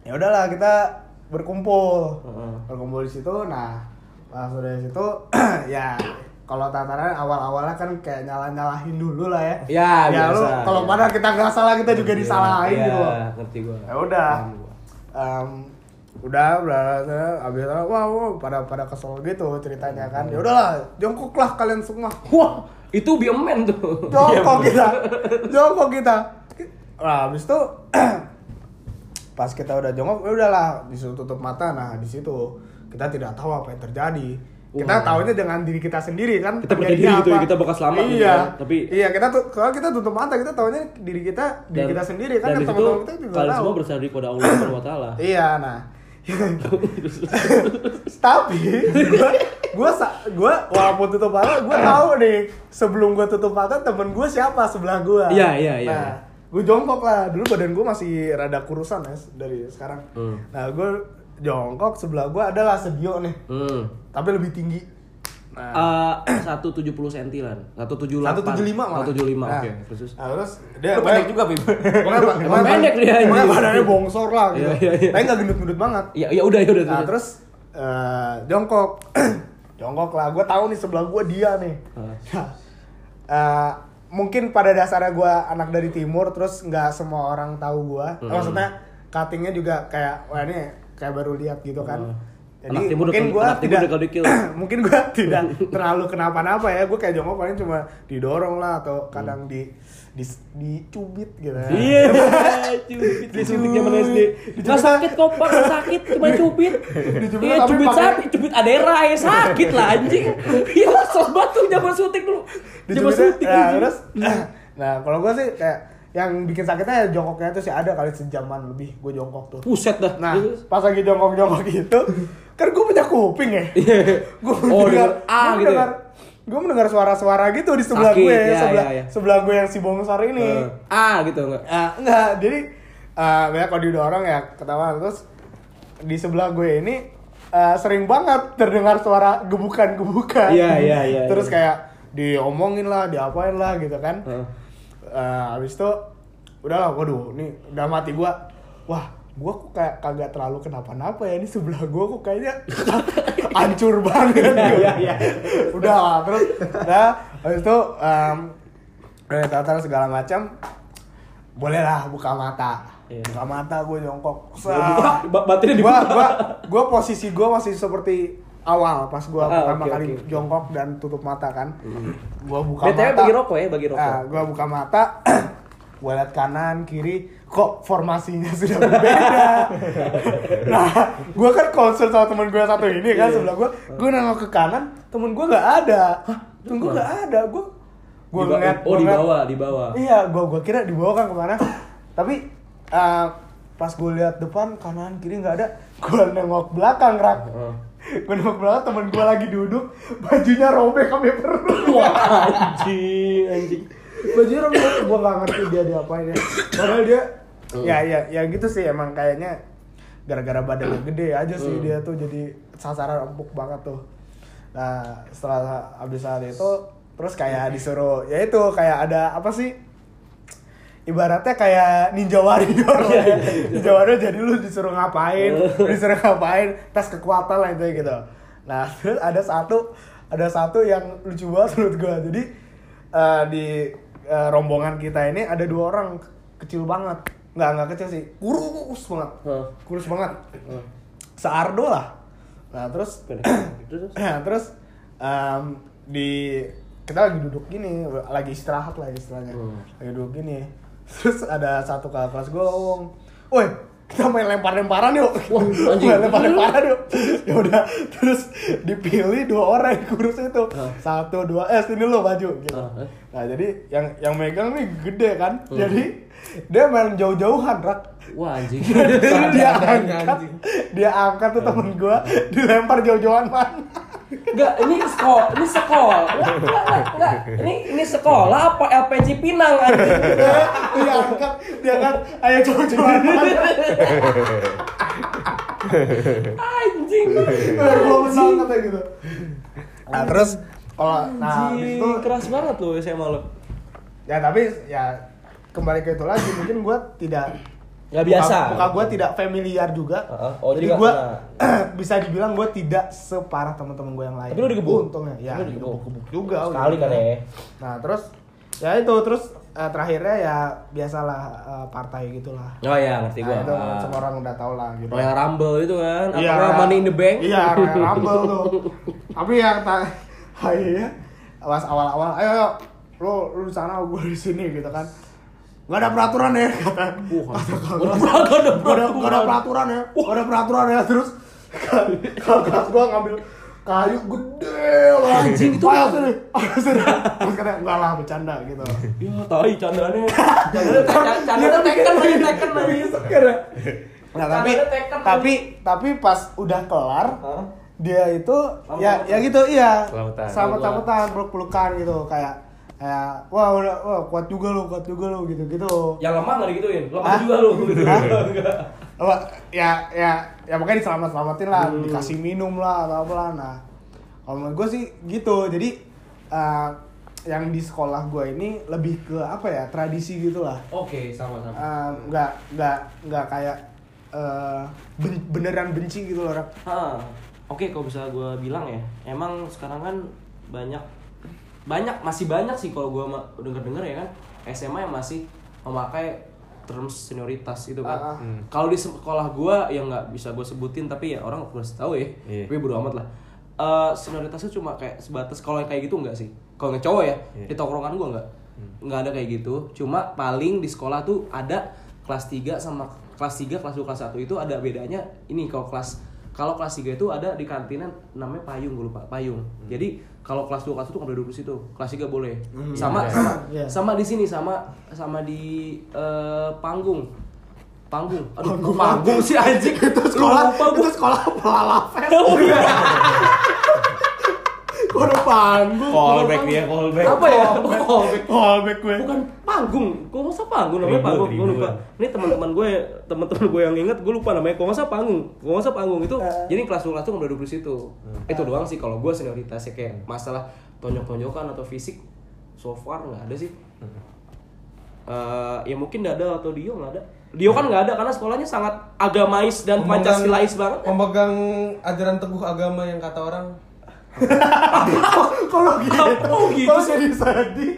ya udahlah kita berkumpul. Berkumpul di situ. Nah, pas udah di situ ya kalau tataran awal-awalnya kan kayak nyala-nyalahin dulu lah ya. Ya, ya lu kalau ya. padahal kita nggak salah kita juga disalahin Iya, gitu. loh. ngerti gua. Ya udah. Em, udah udah habis itu wah, wah pada pada kesel gitu ceritanya kan ya udahlah jongkoklah kalian semua Wah, itu biomen tuh. jongkok kita jongkok kita nah habis itu pas kita udah jongkok ya udahlah disuruh tutup mata nah di situ kita tidak tahu apa yang terjadi kita Wah. tahunya dengan diri kita sendiri kan Kita percaya diri gitu ya, kita bakal selamat gitu iya kan, tapi- iya kita tuh kalau kita tutup mata kita tahunya diri kita diri Dan- kita sendiri kan dan teman-teman kita juga kalian tahu semua bersandar kepada Allah Subhanahu wa taala. Iya, nah. Tapi gua gua sa- gua walaupun tutup mata, gua tahu nih sebelum gua tutup mata temen gua siapa sebelah gua. Iya, iya, iya. Nah, gua jongkok lah. Dulu badan gua masih rada kurusan ya dari sekarang. Hmm. Nah, gua jongkok sebelah gua adalah Sedio nih, Hmm. tapi lebih tinggi. Nah, Eh, 170 cm lan. 178. 175 malah. 175, Nah, oke. Terus Nah, terus dia Lu pendek juga, Bib. Pokoknya, pendek dia. Pokoknya badannya bongsor lah gitu. Iya, iya, iya. Tapi nggak gendut-gendut banget. Ya ya udah ya udah. Nah terus eh, jongkok, jongkok lah. Gue tahu nih sebelah gue dia nih. Ah. Eh, mungkin pada dasarnya gue anak dari timur, terus nggak semua orang tahu gue. Hmm. Maksudnya cuttingnya juga kayak wah ini kayak baru lihat gitu kan. Hmm. Jadi Anak timur mungkin gue tidak, mungkin gue tidak terlalu kenapa-napa ya. Gue kayak jongkok paling cuma didorong lah atau kadang di di dicubit gitu. ya. Iya, cubit disuntik zaman SD. Nggak sakit kok, Pak, nggak sakit, cuma cubit. Dicubit Iya, cubit sapi, cubit adera ya sakit lah anjing. Iya, sobat tuh zaman suntik dulu. Zaman suntik. nah, terus nah kalau gue sih kayak yang bikin sakitnya ya jongkoknya itu sih ada kali sejaman lebih gue jongkok tuh Buset dah. nah pas lagi jongkok-jongkok gitu kan gue punya kuping ya gue Oh, denger A gitu ya? Gue mendengar suara-suara gitu di sebelah Sakit, gue ya, sebelah ya, ya. sebelah gue yang si bongsor ini Eh, ah gitu enggak. Ah, enggak jadi eh banyak kalau didorong ya ketawa terus di sebelah gue ini eh, sering banget terdengar suara gebukan-gebukan Iya, iya, iya, terus iya. kayak diomongin lah diapain lah gitu kan Heeh. Eh, habis itu udahlah waduh ini udah mati gua wah gua kok kayak kagak terlalu kenapa-napa ya ini sebelah gua kok kayaknya hancur banget Iya, iya. udah lah, terus udah habis itu um, udah tatar segala macam bolehlah buka mata Iya. buka mata gue jongkok batinnya dibuka. gua, gua posisi gua masih seperti awal pas gua Ah, pertama oke, kali oke. jongkok dan tutup mata kan gua buka BTW mata bagi rokok ya, bagi rokok. Nah, gua buka mata, gua lihat kanan, kiri, kok formasinya sudah berbeda. nah, gua kan concern sama temen gue satu ini kan sebelah gua, gua nengok ke kanan, temen gua nggak ada. Temen gua nggak ada, Gue Di ba- ngeliat oh di bawah, di bawah. Iya, gua gua kira dibawa kan ke mana. Tapi eh, pas gue lihat depan kanan kiri nggak ada, gua nengok belakang rak. Gue nengok belakang temen gue lagi duduk, bajunya robek sampai perut. Wah, anjing, anjing. bajunya robek, gue nggak ngerti dia diapain ya. Padahal dia, ya ya ya gitu sih emang kayaknya gara-gara badannya gede aja sih dia tuh jadi sasaran empuk banget tuh. Nah setelah habis saat itu terus kayak disuruh ya itu kayak ada apa sih? Ibaratnya kayak ninja warrior. Ya. ninja warrior jadi lu disuruh ngapain? Disuruh ngapain? Tes kekuatan lah itu gitu. Nah terus ada satu ada satu yang lucu banget menurut gua. Jadi eh, di eh, rombongan kita ini ada dua orang kecil banget nggak nggak kecil sih kurus banget Hah. kurus banget seardo lah nah terus Terus? Nah, terus em, di kita lagi duduk gini, lagi istirahat lah istilahnya. Hmm. Lagi duduk gini. Terus ada satu kakak kelas gue ngomong, "Woi, kita main lempar-lemparan yuk." Wah, anjing. main lempar-lemparan yuk. ya udah, terus dipilih dua orang yang kurus itu. Ah. Satu, dua, eh sini lo baju gitu. Ah, eh. Nah, jadi yang yang megang nih gede kan. Jadi dia main jauh-jauhan, Rak. Wah, anjing. dia angkat, dia angkat tuh temen gua dilempar jauh-jauhan mana? Enggak, ini sekolah, ini sekolah. Enggak, enggak, enggak. Ini ini sekolah apa LPG Pinang anjing? dia angkat dia angkat ayo coba-coba Anjing. biar gua menang kata gitu nah terus kalau nah itu keras banget loh SMA lo. ya tapi ya kembali ke itu lagi mungkin gua tidak Nggak biasa. muka, muka gua tidak familiar juga Heeh. Oh, jadi kena. bisa dibilang gua tidak separah teman-teman gua yang lain Tapi lu digebuk? untungnya ya digebuk? juga Sekali kan ya. nah terus ya itu terus eh, terakhirnya ya biasalah eh, partai gitulah Oh iya, ngerti Nah, gua. itu Ah. semua orang udah tau lah gitu. Royal Rumble itu kan, apa Iya. namanya, Money in the Bank? Iya, Royal Rumble tuh. Tapi yang tak akhirnya pas awal-awal, ayo ayo, lu lu di sana, gue di sini gitu kan. Gak ada peraturan ya, kata. Kata gak ada kakak. gak ada peraturan ya, gak ada peraturan ya. Terus kakak gue ngambil kayu gede lah. Anjing, itu apa? sini. Terus katanya, enggak lah, bercanda gitu. Ya, tai candanya. Candanya candanya teken lagi, teken lagi. Nah, tapi tekan tapi tapi pas udah kelar, dia itu Selamat ya selamat. ya gitu iya selamat selamatan peluk pelukan gitu kayak kayak wah udah wah kuat juga lo kuat juga lo gitu gitu Yang lemah nggak digituin, lemah Hah? juga lu. Hah? Wah, ya ya ya pokoknya diselamat selamatin lah Hmm. dikasih minum lah atau apa lah nah kalau menurut gue sih gitu jadi eh, yang di sekolah gue ini lebih ke apa ya tradisi gitu lah Oke, sama-sama. Eh, nggak nggak nggak kayak eh, ben- beneran benci gitu loh Oke, kalau bisa gue bilang ya, emang sekarang kan banyak banyak masih banyak sih kalau gue denger denger ya kan SMA yang masih memakai terms senioritas gitu kan. Ah. Hmm. Kalau di sekolah gue yang nggak bisa gue sebutin tapi ya orang harus tahu ya. Iya. Tapi bodo amat lah. Eh senioritasnya cuma kayak sebatas kalau yang kayak gitu enggak sih? Kalau cowok ya Iya. di tongkrongan gue enggak. Enggak ada kayak gitu. Cuma paling di sekolah tuh ada kelas 3 sama kelas 3, kelas 2, kelas 1 itu ada bedanya. Ini kalau kelas kalau kelas 3 itu ada di kantinan namanya payung gue lupa, payung. Jadi kalau kelas 2 kelas 1 nggak boleh duduk di situ. Kelas 3 boleh. Sama iya. sama Iya. sama di sini sama sama di eh, panggung. Panggung. Aduh, Panggung. panggung, sih anjing. itu sekolah Lupa itu sekolah pelalafes Oh, iya. udah panggung Callback dia, callback. Apa ya? Callback. Callback. gue Bukan panggung, gue nggak usah panggung namanya Ribut, panggung, gue lupa. Ini teman-teman gue, teman-teman gue yang inget, gue lupa namanya. Kalau nggak usah panggung, kalau nggak usah panggung itu, Eh. jadi kelas kelas tuh boleh duduk di situ. Itu doang sih kalau gue senioritasnya kayak masalah tonjok-tonjokan atau fisik, so far nggak ada sih. Eh, ya mungkin Dada atau Dio nggak ada. Dio kan nggak ada karena sekolahnya sangat agamais dan pancasilais banget. Pemegang ajaran teguh agama yang kata orang kalau gitu gitu kalau sih. sedih sedih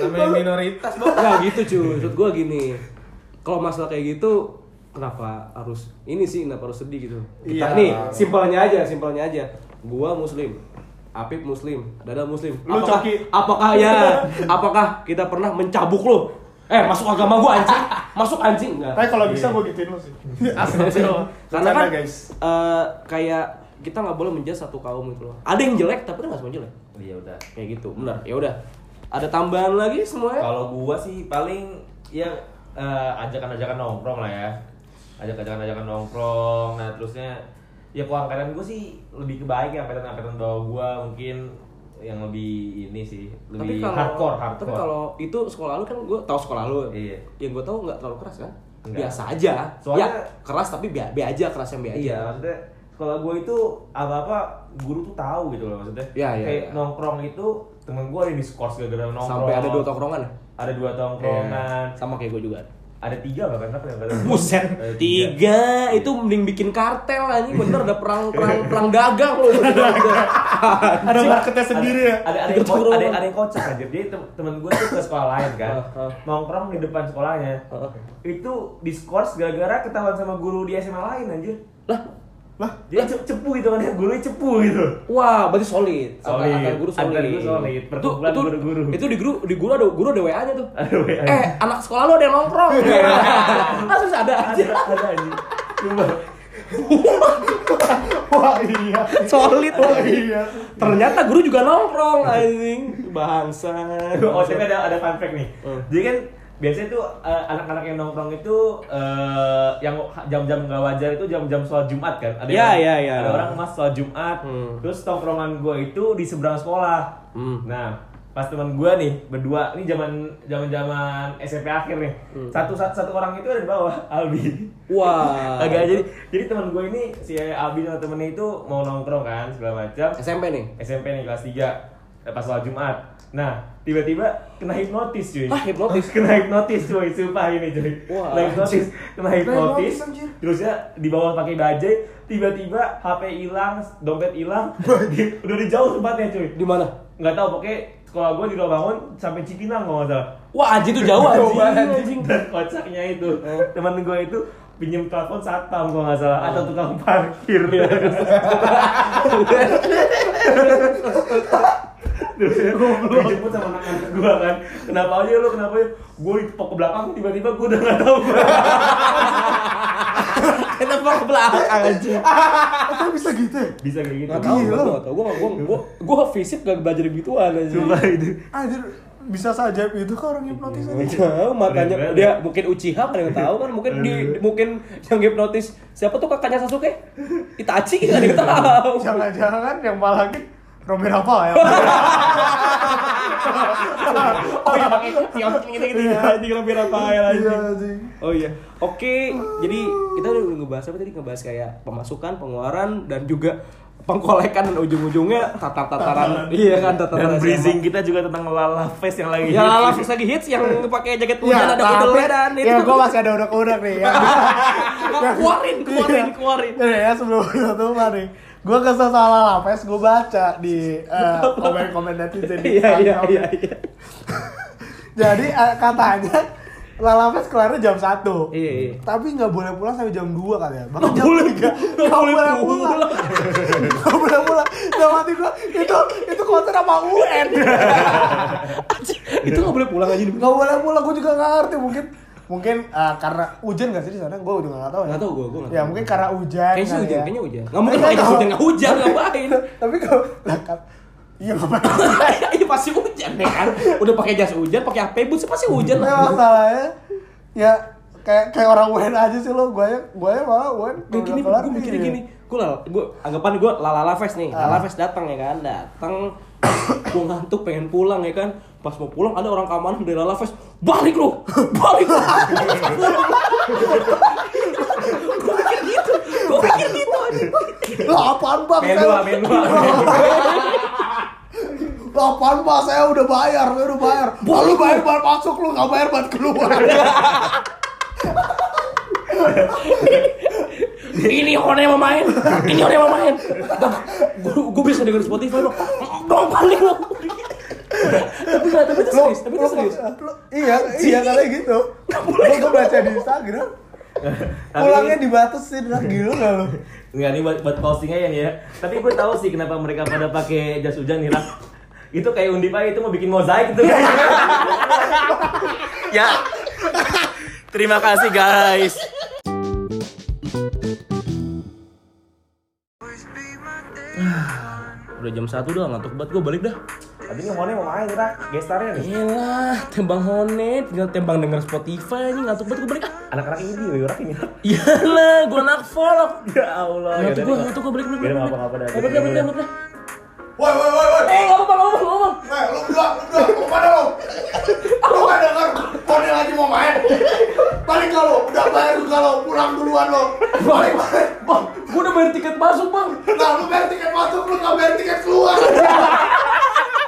namanya minoritas, Bang. Nggak gitu cuy, maksud gue gini. Kalau masalah kayak gitu Kenapa harus ini sih, kenapa harus sedih gitu? Iya. Kita nih, simpelnya aja, simpelnya aja. Gua muslim Apip muslim, Dada muslim. Lu apakah, coki. Apakah ya, apakah kita pernah mencabuk lo? Eh, masuk agama gua anjing. Masuk anjing, enggak tapi kalau bisa gue gituin lu sih. Astagfirullah Karena kan guys. eh, kayak kita nggak boleh menjudge satu kaum gitu loh. Ada yang jelek tapi kita nggak semua jelek. Iya udah. Kayak gitu, benar. Ya udah. Ada tambahan lagi semuanya? Kalau gua sih paling ya eh, ajakan-ajakan nongkrong lah ya. Ajak-ajakan-ajakan nongkrong. Nah, terusnya ya kalau angkatan gua sih lebih ke baik ya angkatan-angkatan bawah gua mungkin yang lebih ini sih, lebih hardcore, hardcore. Tapi kalau itu sekolah lu kan gue tahu sekolah lu. Iya. Yang gue tahu nggak terlalu keras kan? Enggak. Biasa aja. Soalnya- ya, keras tapi be, be aja keras yang be aja. Iya, maksudnya kalau gue itu apa-apa guru tuh tahu gitu loh maksudnya. Iya, iya, Kayak iya. nongkrong itu temen gue ada di skors gara-gara nongkrong. Sampai ada dua tongkrongan ya? Ada dua tongkrongan. Sama kayak gue juga. Ada tiga bahkan apa yang kata Buset, Ada tiga itu mending bikin kartel anjing bener ada perang perang perang dagang loh. Ada marketnya sendiri ya. Ada ada yang ko- ada, ada yang kocak aja. Jadi tem- temen gue tuh ke sekolah lain kan. Heeh. Nongkrong di depan sekolahnya. Heeh. Itu diskors gara-gara ketahuan sama guru di SMA lain anjir. Lah, Lah, Dia ce- cepu gitu kan ya, gurunya cepu gitu. wah berarti solid. Solid. Antar guru solid. Antar guru solid. Itu, Perkumpulan itu, guru-guru. itu di guru di guru ada guru ada WA-nya tuh. Ada WA. Eh, anak sekolah lu ada yang nongkrong. Langsung ada aja. ada ada anjing. Coba. Wah iya. Solid. Wah iya. Ternyata guru juga nongkrong anjing. Bangsa. Oh, tapi ada ada fun fact nih. Hmm. Jadi kan biasanya tuh eh, anak-anak yang nongkrong itu eh, yang jam-jam nggak wajar itu jam-jam sholat Jumat kan. Ada Iya, yang- iya, iya. Ada orang mas sholat Jumat. Hmm. Terus tongkrongan gue itu di seberang sekolah. Hmm. Nah, pas teman gue nih berdua ini zaman zaman zaman SMP akhir nih. Hmm. Satu, satu satu orang itu ada di bawah Albi. Wah. Agak jadi jadi teman gue ini si Albi sama temennya itu mau nongkrong kan segala macam. SMP nih. SMP nih kelas 3 pas sholat Jumat. Nah, tiba-tiba kena hipnotis cuy. Ah, hipnotis? kena hipnotis cuy, sumpah ini cuy. Wah, kena hipnotis, kena hipnotis. Terusnya di bawah pakai bajai, tiba-tiba HP hilang, dompet hilang. udah di jauh tempatnya cuy. Di mana? Nggak tahu pokoknya sekolah gue di Rawamangun sampai Cipinang kalau nggak salah. Wah, anjing itu jauh anjing. Dan kocaknya itu, teman gue itu pinjem telepon satpam kalau nggak salah atau tukang parkir. Ya, dijemput sama anak-anak gue kan. Kenapa aja lu? Kenapa aja? Gue ditepok ke belakang tiba-tiba gue udah nggak tahu. Kenapa ke belakang anjing? Itu bisa gitu ya? Bisa kayak gitu. Gak tau, gue gak tau, gue gua, gua, gua fisip gak belajar begituan aja Coba itu. Anjir, bisa saja itu kan orang hipnotis aja. Tahu matanya dia mungkin Uchiha kan yang tahu kan mungkin di mungkin yang hipnotis siapa tuh kakaknya Sasuke Itachi kan yang tahu Jangan-jangan yang malah lagi Romi Rafa ya. oh iya pakai gitu gitu Iya. di lebih Rafael Iya, aja anjing. oh iya oke jadi kita udah ngebahas apa tadi ngebahas kayak pemasukan pengeluaran dan juga pengkolekan dan ujung-ujungnya tatar-tataran iya kan tataran Dan breezing kita juga tentang Lala Face yang lagi. Ya. Lala Fix lagi hits yang pakai jaket hujan ada Iya, kudelnya dan itu. Ya, gue masih ada udak-udak nih. Ya. keluarin, keluarin, keluarin. Ya, ya sebelum itu nih. Gue kesel salah lapes, gue baca di eh, komen-komen netizen di Iya, iya, iya, iya. Jadi eh, katanya Lalapes kelarnya jam 1 Iya, iya. Tapi nggak boleh pulang sampai jam 2 kali ya. Bahkan Nggak jam boleh 3 Nggak boleh pulang. Nggak boleh pulang. Nggak mati gue Itu itu konser sama UN. Itu nggak boleh pulang aja Nggak boleh pulang gue juga nggak ngerti. Mungkin Mungkin eh, karena hujan nggak sih di sana? Gue juga nggak tahu ya. Nggak tahu gua, gua nggak Ya mungkin karena hujan. Kayaknya kali hujan, ya. kayaknya hujan. Nggak mungkin jas tahu. hujan nggak hujan ngapain? Tapi kalau Iya ngapain? Ini pasti hujan deh kan. Udah pakai jas hujan, pakai HP boots pasti hujan lah. masalahnya ya kayak kayak orang UN aja sih lo. Gue gue malah UN. Kayak gini, udah gue nih. gini. Gue lah, gue anggapan gue lala fest nih. Ah. Lala fest datang ya kan, datang. gue ngantuk pengen pulang ya kan. Pas mau pulang ada orang keamanan dari lala fest. Balik lu, balik lu. gue pikir gitu, gue pikir gitu. Lo apaan bang? Dua. Lo apaan bang? Saya udah bayar, saya udah bayar. Lalu bayar buat masuk lu nggak bayar buat keluar. ini orang yang mau main, ini orang yang mau main. Gue gue bisa denger Spotify lo, dong balik lo. tapi nggak, tapi itu serius, tapi itu Lo- serius. lo- Iya, iya katanya gitu. Gue gue baca di Instagram. Pulangnya dibatasin lah gila nggak lo? Enggak nih buat buat postingnya ya nih ya. Tapi gue tahu sih kenapa mereka pada pakai jas hujan nih lah. Itu kayak Undip aja itu mau bikin mozaik gitu. ya. Terima kasih guys. Udah jam satu doang ngantuk banget gue balik dah. Tapi ini Hone mau main kita gestarnya nih. Iyalah, tembang Hone, tinggal tembang denger Spotify ini ngantuk banget gue balik. Anak-anak ini wih orang ini. Iyalah, gue anak folk. Ya Allah. Ngantuk gue, ngantuk gue balik balik. Gak apa-apa dah. Balik, balik, balik. Woi, woi, woi, woi. Eh, apa-apa, nggak apa-apa. Eh, lu berdua, lu berdua, mau ke mana lu? Lu gak denger, Tony lagi mau main. Balik kalau, udah bayar juga lo, pulang duluan lo. Balik, balik. Bang, gue udah bayar tiket masuk bang. Nah, lu bayar tiket masuk, lu gak bayar tiket keluar.